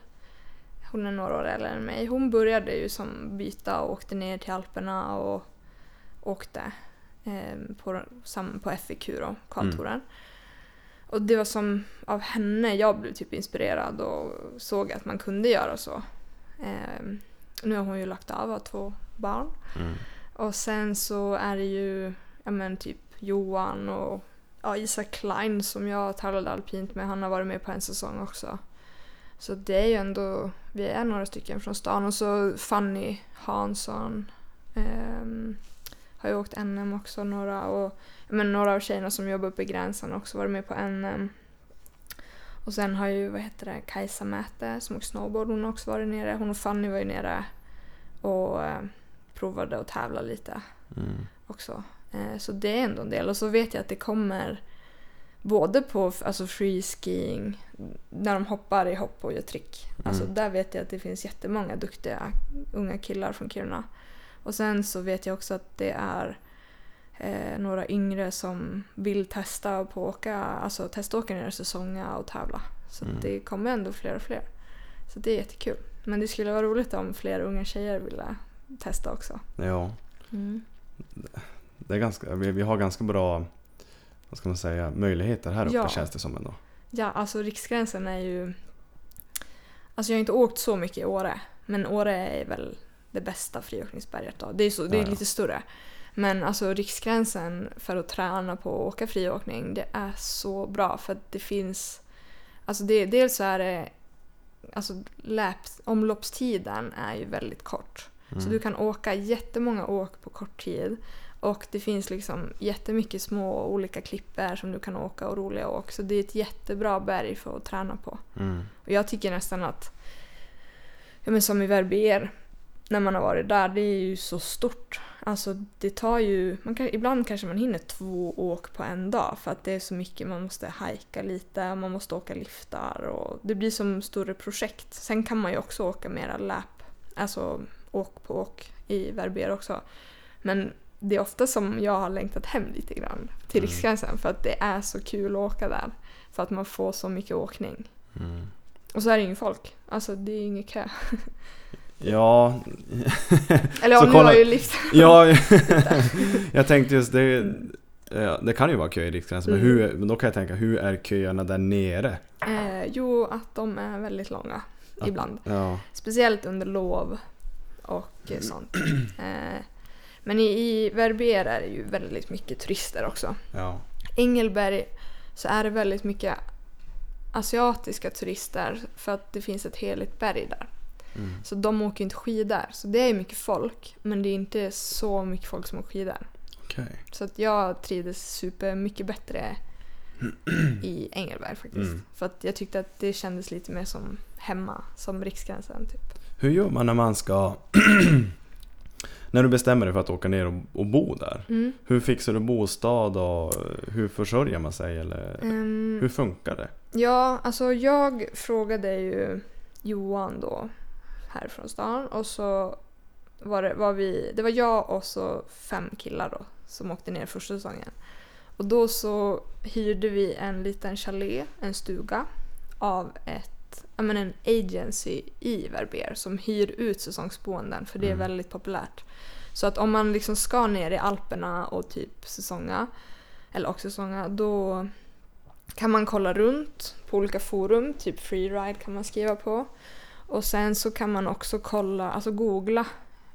hon är några år äldre än mig. Hon började ju som byta och åkte ner till Alperna och åkte ehm, på, på FIQ då, Karltouren. Och det var som av henne jag blev typ inspirerad och såg att man kunde göra så. Ehm, nu har hon ju lagt av, har två barn. Mm. Och sen så är det ju ja men typ Johan och ja, Isak Klein som jag tävlade alpint med. Han har varit med på en säsong också. Så det är ju ändå, vi är några stycken från stan. Och så Fanny Hansson ehm, har ju åkt NM också några. Och men några av tjejerna som jobbar uppe i gränsen har också varit med på NM. Och sen har ju, vad heter det, Kajsa Mäte som åker snowboard. Hon har också varit nere. Hon och Fanny var ju nere och eh, provade att tävla lite Mm. också. Eh, så det är ändå en del. Och så vet jag att det kommer både på alltså freeskiing, när de hoppar i hopp och gör trick. Alltså Mm. där vet jag att det finns jättemånga duktiga unga killar från Kiruna. Och sen så vet jag också att det är eh, några yngre som vill testa på åka, alltså teståka ner säsonga och tävla. Så Mm. det kommer ändå fler och fler. Så det är jättekul. Men det skulle vara roligt om fler unga tjejer ville testa också. Ja, Mm. det är ganska, vi, vi har ganska bra vad ska man säga, möjligheter här uppe Ja. känns det som ändå. Ja, alltså Riksgränsen är ju... Alltså jag har inte åkt så mycket i Åre, men Åre är väl det bästa friåkningsberget då. Det är, så, det är Ja, ja. lite större. Men alltså Riksgränsen för att träna på att åka friåkning, det är så bra för att det finns... Alltså det, dels så är det... Alltså läps, omloppstiden är ju väldigt kort. Mm. Så du kan åka jättemånga åk på kort tid. Och det finns liksom jättemycket små olika klipper som du kan åka och roliga åk. Så det är ett jättebra berg för att träna på. Mm. Och jag tycker nästan att, ja men som i Verbier, när man har varit där, det är ju så stort. Alltså det tar ju, man kan, ibland kanske man hinner två åk på en dag för att det är så mycket, man måste hajka lite, man måste åka liftar och det blir som större projekt. Sen kan man ju också åka mera lap, alltså åk på åk i Verbier också. Men det är ofta som jag har längtat hem lite grann till Mm. Riksgränsen för att det är så kul att åka där. För att man får så mycket åkning. Mm. Och så är det ingen folk. Alltså det är ingen kö. <laughs> Ja, <laughs> Eller ja, nu kolla- har ju lift. <laughs> ja <laughs> jag tänkte just det. Ja, det kan ju vara kö i Riksgränsen, men, Mm. hur, men då kan jag tänka, hur är köerna där nere? Eh, jo, att de är väldigt långa Att- ibland. Ja, Speciellt under lov och eh, sånt. Eh, men i, i Verbier är det ju väldigt mycket turister också. ja. Engelberg så är det väldigt mycket asiatiska turister för att det finns ett heligt berg där. Mm. Så de åker inte skidor. Så det är mycket folk, men det är inte så mycket folk som åker skidor. Okej. Så att jag trivdes super mycket bättre <clears throat> i Engelberg faktiskt. Mm. För att jag tyckte att det kändes lite mer som hemma, som Riksgränsen typ. Hur gör man när man ska... <clears throat> när du bestämmer dig för att åka ner och, och bo där? Mm. Hur fixar du bostad och hur försörjer man sig? Eller Ehm, hur funkar det? Ja, alltså jag frågade ju Johan då härifrån stan och så var det, var vi, det var jag och så fem killar då som åkte ner första säsongen. Och då så hyrde vi en liten chalet, en stuga, av ett, men en agency i Verbier som hyr ut säsongsboenden för det är Mm. väldigt populärt. Så att om man liksom ska ner i Alperna och typ säsonga, eller också säsonga, då kan man kolla runt på olika forum, typ freeride kan man skriva på. Och sen så kan man också kolla, alltså googla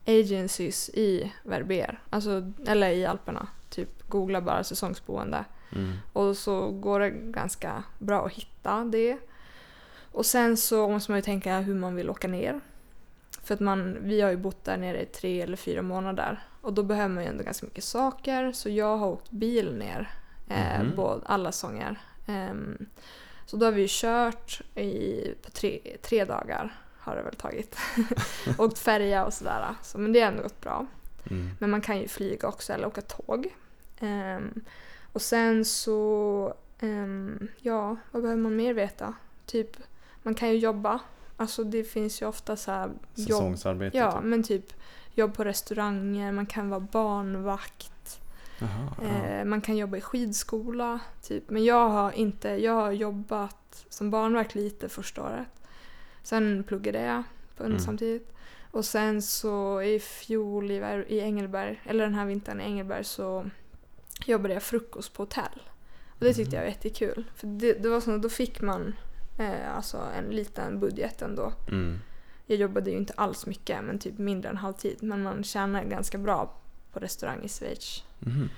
agencies i Verbier, alltså, eller i Alperna. Typ googla bara säsongsboende. Mm. Och så går det ganska bra att hitta det. Och sen så måste man ju tänka hur man vill åka ner. För att man, vi har ju bott där nere i tre eller fyra månader. Och då behöver man ju ändå ganska mycket saker. Så jag har åkt bil ner. Eh, Mhm. både, alla sånger. Ehm, så då har vi ju kört i, på tre, tre dagar. Har det väl tagit. <laughs> åkt färja och sådär. Så, men det har ändå gått bra. Mm. Men man kan ju flyga också eller åka tåg. Ehm, och sen så, ehm, ja, vad behöver man mer veta? Typ, man kan ju jobba. Alltså det finns ju ofta så här jobb. Säsongsarbete? Ja, typ. men typ jobb på restauranger, man kan vara barnvakt. Jaha, ja. Eh, man kan jobba i skidskola. Typ. Men jag har inte, jag har jobbat som barnvakt lite första året. Sen pluggade jag på Mm. samtidigt. Och sen så i fjol i, Engelberg, eller den här vintern i Engelberg så jobbade jag frukost på hotell. Och det tyckte jag var jättekul. För det, det var så, då fick man eh, alltså en liten budget ändå. Mm. Jag jobbade ju inte alls mycket, men typ mindre än halvtid. Men man tjänar ganska bra på restaurang i Schweiz. Mhm.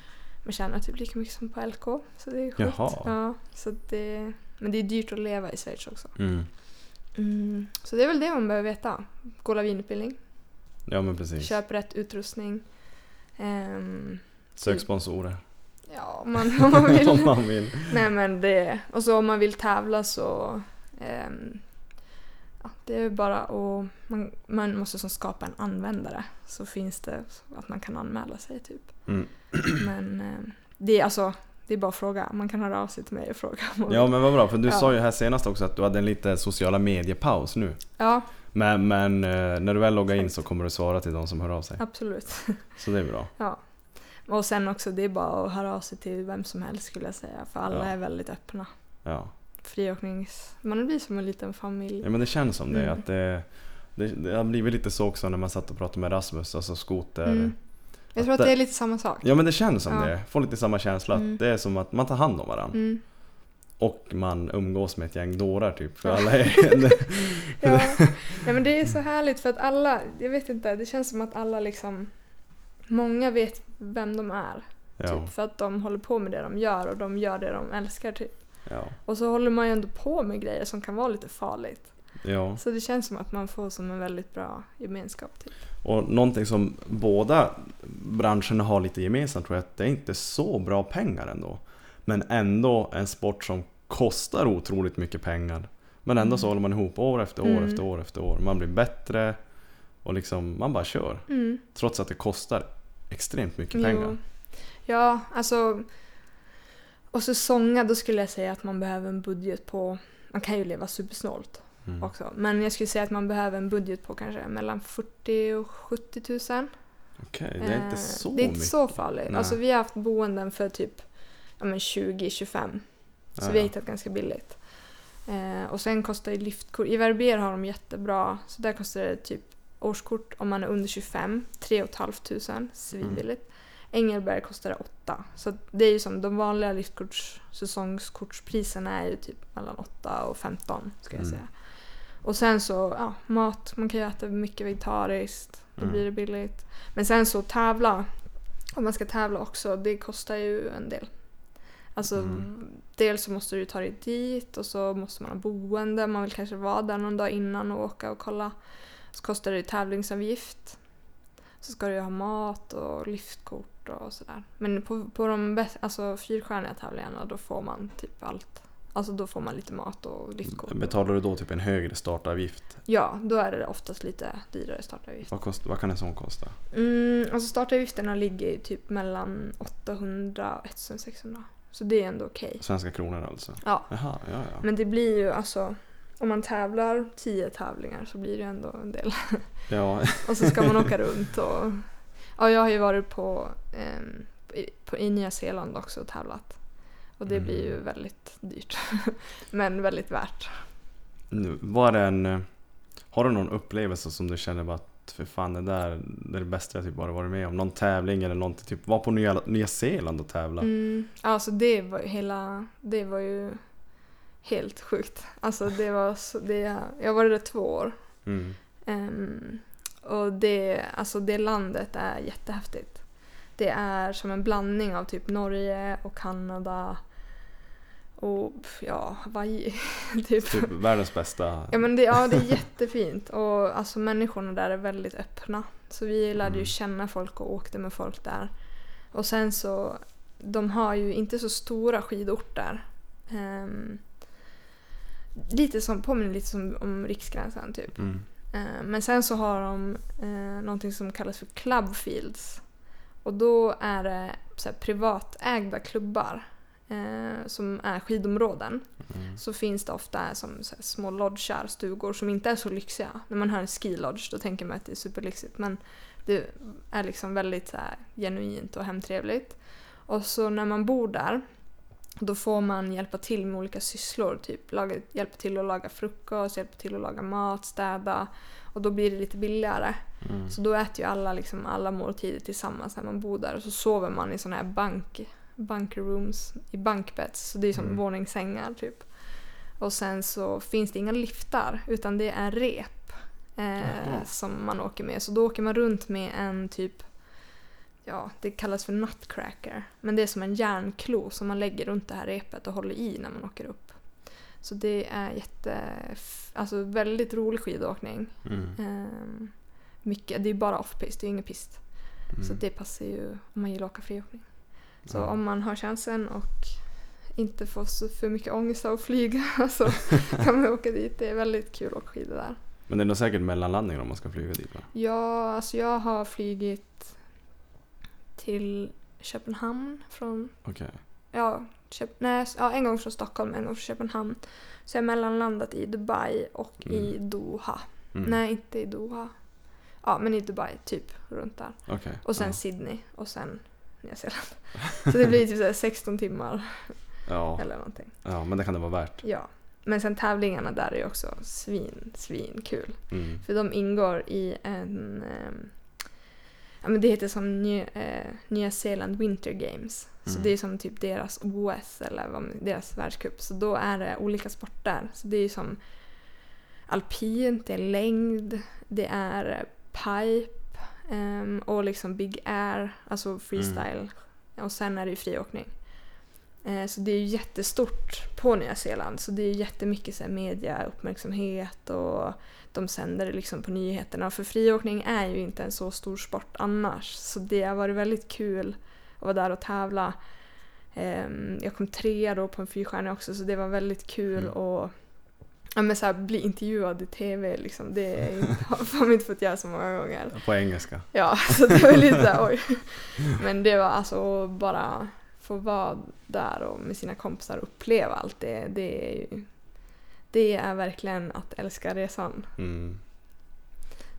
Man tjänar typ lika mycket som på LK. Så det är sjukt. Jaha. Ja, så det, men det är dyrt att leva i Schweiz också. Mm. Mm. Så det är väl det man behöver veta. Gå lavinutbildning, Ja men precis. köp rätt utrustning. Ehm, Sök sponsorer. ja, om man, om man vill. <laughs> Om man vill. Nej men det, och så om man vill tävla så ehm, ja, det är bara att man, man måste som skapa en användare så finns det att man kan anmäla sig typ. Mm. <clears throat> Men ehm, det är alltså det är bara att fråga. Man kan höra av sig till mig och fråga. Ja men vad bra, för du Ja. sa ju här senast också att du hade en lite sociala mediepaus nu. ja Men, men eh, när du väl loggar in så kommer du svara till de som hör av sig. absolut. <laughs> Så det är bra. Ja. Och sen också, det är bara att höra av sig till vem som helst skulle jag säga. För alla Ja. är väldigt öppna. Ja. Friåknings... Man blir som en liten familj. ja men det känns som det. Mm. Att det, det, det har blivit lite så också när man satt och pratade med Rasmus, alltså skoter. Mm. Jag tror att det är lite samma sak. Ja men det känns som Ja. det. Får lite samma känsla. Mm. Att det är som att man tar hand om varandra. Mm. Och man umgås med ett gäng dårar typ. För alla är... <laughs> Ja. <laughs> ja men det är så härligt för att alla, jag vet inte, det känns som att alla liksom Många vet vem de är. ja, Typ, för att de håller på med det de gör och de gör det de älskar typ. ja, Och så håller man ju ändå på med grejer som kan vara lite farligt. ja. Så det känns som att man får som en väldigt bra gemenskap. Typ. Och någonting som båda branscherna har lite gemensamt tror jag att det är inte så bra pengar ändå. Men ändå en sport som kostar otroligt mycket pengar. Men ändå så Mm. håller man ihop år efter år Mm. efter år efter år. Man blir bättre och liksom man bara kör. Mm. Trots att det kostar extremt mycket pengar. Jo. Ja, alltså. Och så sånga, då skulle jag säga att man behöver en budget på, man kan ju leva supersnålt Mm. också. Men jag skulle säga att man behöver en budget på kanske mellan 40 och 70 tusen. Okej, det är inte Eh, så Det är inte mycket. så farligt. Nej. Alltså vi har haft boenden för typ ja, men 20-25. Så Ja, vi har hittat ganska billigt. Eh, och sen kostar ju liftkort, i Verbier har de jättebra, så där kostar det typ årskort om man är under 25, 3 500, svinbilligt. Engelberg kostar det 8. Så det är ju som de vanliga liftkorts, säsongskortspriserna är ju typ mellan 8 och 15 ska jag Mm. Och sen så, ja, mat, man kan ju äta mycket vegetariskt, då Mm. blir det billigt. Men sen så tävla, om man ska tävla också, det kostar ju en del. Alltså Mm. dels så måste du ta dig dit och så måste man ha boende, man vill kanske vara där någon dag innan och åka och kolla. Så kostar det tävlingsavgift. Så ska du ha mat och liftkort och sådär. Men på, på de bäst, alltså fyrstjärniga tävlingarna då får man typ allt. Alltså då får man lite mat och liftkort. Betalar du då typ en högre startavgift? Ja, då är det oftast lite dyrare startavgift. Vad, kost, vad kan en sån kosta? Mm, alltså startavgifterna ligger typ mellan 800 och 1600. Så det är ändå okej. Svenska kronor alltså? Ja. Jaha, ja ja. Men det blir ju alltså, om man tävlar 10 tävlingar så blir det ju ändå en del. <laughs> Ja, <laughs> Och så ska man åka runt och... Ja, jag har ju varit på, i, på i Nya Zeeland också och tävlat. Och det blir ju Mm. väldigt dyrt. <laughs> Men väldigt värt. var det en... eh, Har du någon upplevelse som du känner bara att för fan det där det är det bästa jag typ bara varit med om? Någon tävling eller någonting? Typ var på Nya, Nya Zeeland och tävla? Mm, alltså det var ju hela... Det var ju helt sjukt. Alltså det var så... Det, jag var där två år. Mm. Ehm, och det, alltså det landet är jättehäftigt. Det är som en blandning av typ Norge och Kanada och ja, Hawaii. <laughs> typ. Typ världens bästa... Ja, men det, ja, det är jättefint och alltså människorna där är väldigt öppna. Så vi lärde ju Mm. känna folk och åkte med folk där. Och sen så, de har ju inte så stora skidorter. Ehm, lite som, påminner lite som om Riksgränsen typ. Mm. Eh, Men sen så har de eh, någonting som kallas för clubfields. Och då är det så här, privatägda klubbar eh, som är skidområden. Mm. Så finns det ofta som här, små lodgar, stugor som inte är så lyxiga. När man hör en ski lodge då tänker man att det är superlyxigt. Men det är liksom väldigt så här, genuint och hemtrevligt. Och så när man bor där då får man hjälpa till med olika sysslor. Typ laga, hjälpa till att laga frukost, hjälpa till att laga mat, städa. Och då blir det lite billigare. Mm. Så då äter ju alla, liksom, alla måltider tillsammans när man bor där. Och så sover man i såna här bank, bunker rooms, i bankbeds. Så det är som Mm. våningssängar typ. Och sen så finns det inga liftar utan det är rep eh, som man åker med. Så då åker man runt med en typ, ja det kallas för nutcracker. Men det är som en järnklo som man lägger runt det här repet och håller i när man åker upp. Så det är jätte, alltså väldigt rolig skidåkning. Mm. Ehm, mycket, det är bara off-pist, det är ingen pist. Så Mm. det passar ju om man gillar att åka friåkning. Så Ja. om man har chansen och inte får så för mycket ångest av att flyga <laughs> så <laughs> kan man åka dit. Det är väldigt kul att åka skidor där. Men det är nog säkert mellanlandningar om man ska flyga dit va? Ja, alltså jag har flygit till Köpenhamn från, Okej. ja, Köp, nej, ja, en gång från Stockholm, en gång från Köpenhamn. Så jag har mellanlandat i Dubai och i Doha. Mm. Nej, inte i Doha. Ja, men i Dubai, typ runt där. Okej. Och sen ja. Sydney och sen Nya Zeeland. <laughs> Så det blir typ så här 16 timmar Ja. eller någonting. ja, men det kan det vara värt. Ja. Men sen tävlingarna där är ju också svin, svin kul. Mm. För de ingår i en... ehm, ja, men det heter som Ny, eh, Nya Zeeland Winter Games. Så Mm. det är som typ deras OS eller vad, deras världscup. Så då är det olika sporter. Så det är som alpint, det är längd, det är pipe ehm, och liksom big air, alltså freestyle. Och sen är det ju friåkning. Eh, så det är ju jättestort på Nya Zeeland. Så det är jättemycket så här, mediauppmärksamhet och de sänder det liksom på nyheterna. För friåkning är ju inte en så stor sport annars. Så det har varit väldigt kul att vara där och tävla. Ehm, jag kom trea då på en fyrstjärna också så det var väldigt kul Mm. att ja, men så här, bli intervjuad i TV. Liksom. Det är inte- <laughs> har man inte fått göra så många gånger. På engelska. Ja, så det var lite såhär, <laughs> oj. Men det var alltså bara få vara där och med sina kompisar och uppleva allt det. Det är, ju, det är verkligen att älska resan. Mm.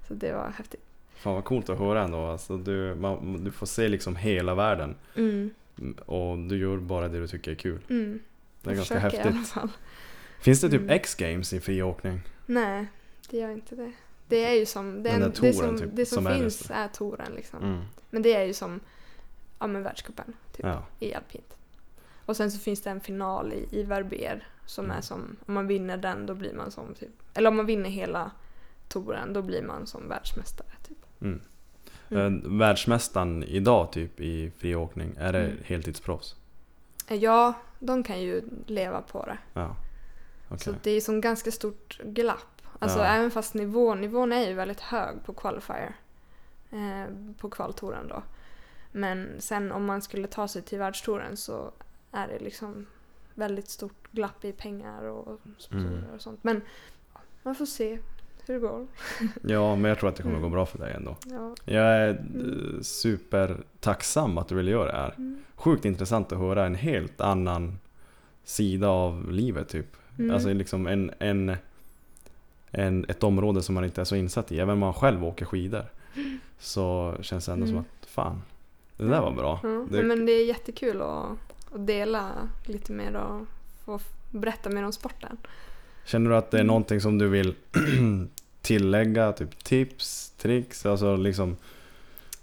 Så det var häftigt. Fan vad coolt att höra ändå. Alltså, du, man, du får se liksom hela världen. Mm, Mm, Och du gör bara det du tycker är kul. mm. Det är Jag ganska försöker i alla häftigt. Finns det typ Mm. X-games i friåkning? Nej, det gör inte det. Det är ju som, det, där det som, typ, det som, som är finns det. är touren liksom. Mm. Men det är ju som ja, men världscupen typ, Ja. i alpint. Och sen så finns det en final i, i Verbier som Mm. är som, om man vinner den då blir man som typ, eller om man vinner hela touren då blir man som världsmästare typ. Mm. Mm. Världsmästaren idag typ i friåkning, är det Mm. heltidsproffs? Ja, de kan ju leva på det. Ja. Okej. Så det är som ganska stort glapp. Alltså Ja. även fast nivån, nivån är ju väldigt hög på qualifier. Eh, på kvaltouren då. Men sen om man skulle ta sig till världstouren så är det liksom väldigt stort glapp i pengar och Mm. och sånt. Men man får se hur det går. <laughs> Ja, men jag tror att det kommer Mm. gå bra för dig ändå. Ja. Jag är Mm. eh, supertacksam att du vill göra det här. Mm. Sjukt intressant att höra en helt annan sida av livet typ. Mm. Alltså liksom en, en, en, ett område som man inte är så insatt i. Även om man själv åker skidor. Så känns det ändå som Mm. att fan, det där var bra. Ja, Det, Men det är jättekul att, att dela lite mer och få berätta mer om sporten. Känner du att det är Mm. någonting som du vill <clears throat> tillägga? Typ tips, tricks, alltså liksom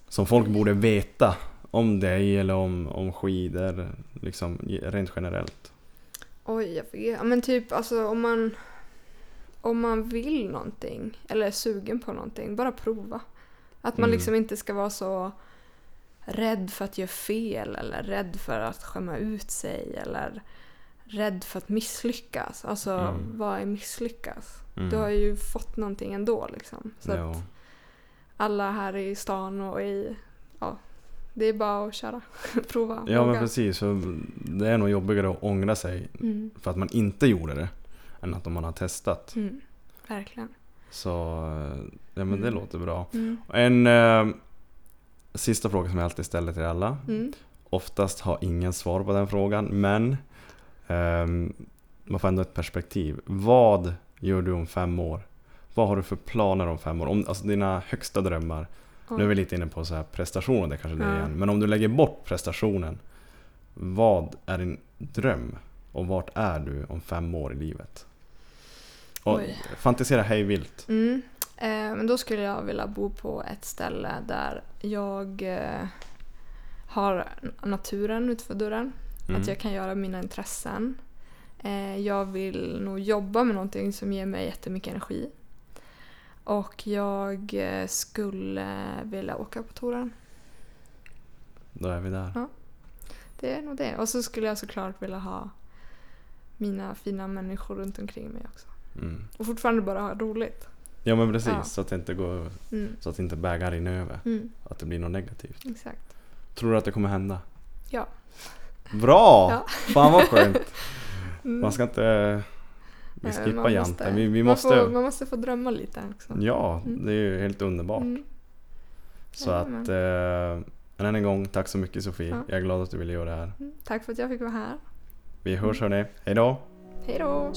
som folk borde veta om dig eller om, om skidor, liksom rent generellt. Oj, jag vet. Ja, men typ alltså om man, om man vill någonting eller är sugen på någonting, bara prova. Att man Mm. liksom inte ska vara så rädd för att göra fel eller rädd för att skämma ut sig eller rädd för att misslyckas. Alltså, Mm. vad är misslyckas? Mm. Du har ju fått någonting ändå liksom. Så Ja. att alla här i stan och i... Ja, det är bara att köra. <laughs> Prova. ja men våga. precis, så det är nog jobbigare att ångra sig Mm, för att man inte gjorde det än att man har testat. mm, verkligen. Så eh, ja men det Mm. låter bra. Mm, En eh, sista fråga som jag alltid ställer till alla. mm. Oftast har ingen svar på den frågan, men ehm, man får ändå ett perspektiv. Vad gör du om fem år? Vad har du för planer om fem år? Om, alltså dina högsta drömmar. Nu är vi lite inne på så här prestationer, det kanske det är igen. Men om du lägger bort prestationen. Vad är din dröm? Och vart är du om fem år i livet? Och Oj. fantisera hej vilt. Mm. Eh, men då skulle jag vilja bo på ett ställe där jag eh, har naturen utanför dörren. Mm. Att jag kan göra mina intressen. Eh, jag vill nog jobba med någonting som ger mig jättemycket energi. Och jag eh, skulle vilja åka på touren. Då är vi där. Ja. Det är nog det. Och så skulle jag såklart vilja ha mina fina människor runt omkring mig också. Mm. Och fortfarande bara ha roligt. Ja men precis, Ja. så att det inte går, Mm. så att inte bägaren rinner över. Mm. Att det blir något negativt. Exakt. Tror du att det kommer hända? Ja. Bra! Ja. Fan vad skönt! Mm. <laughs> Man ska inte... Vi eh, skippar man måste, janten. Vi, vi man måste, får, man, måste, få drömma lite också. Ja, mm. det är ju helt underbart. Mm. Så ja, att, eh, än en gång, tack så mycket Sofie. Ja. Jag är glad att du ville göra det här. Mm. Tack för att jag fick vara här. Vi hörs hörni. Hejdå! då! Hej då!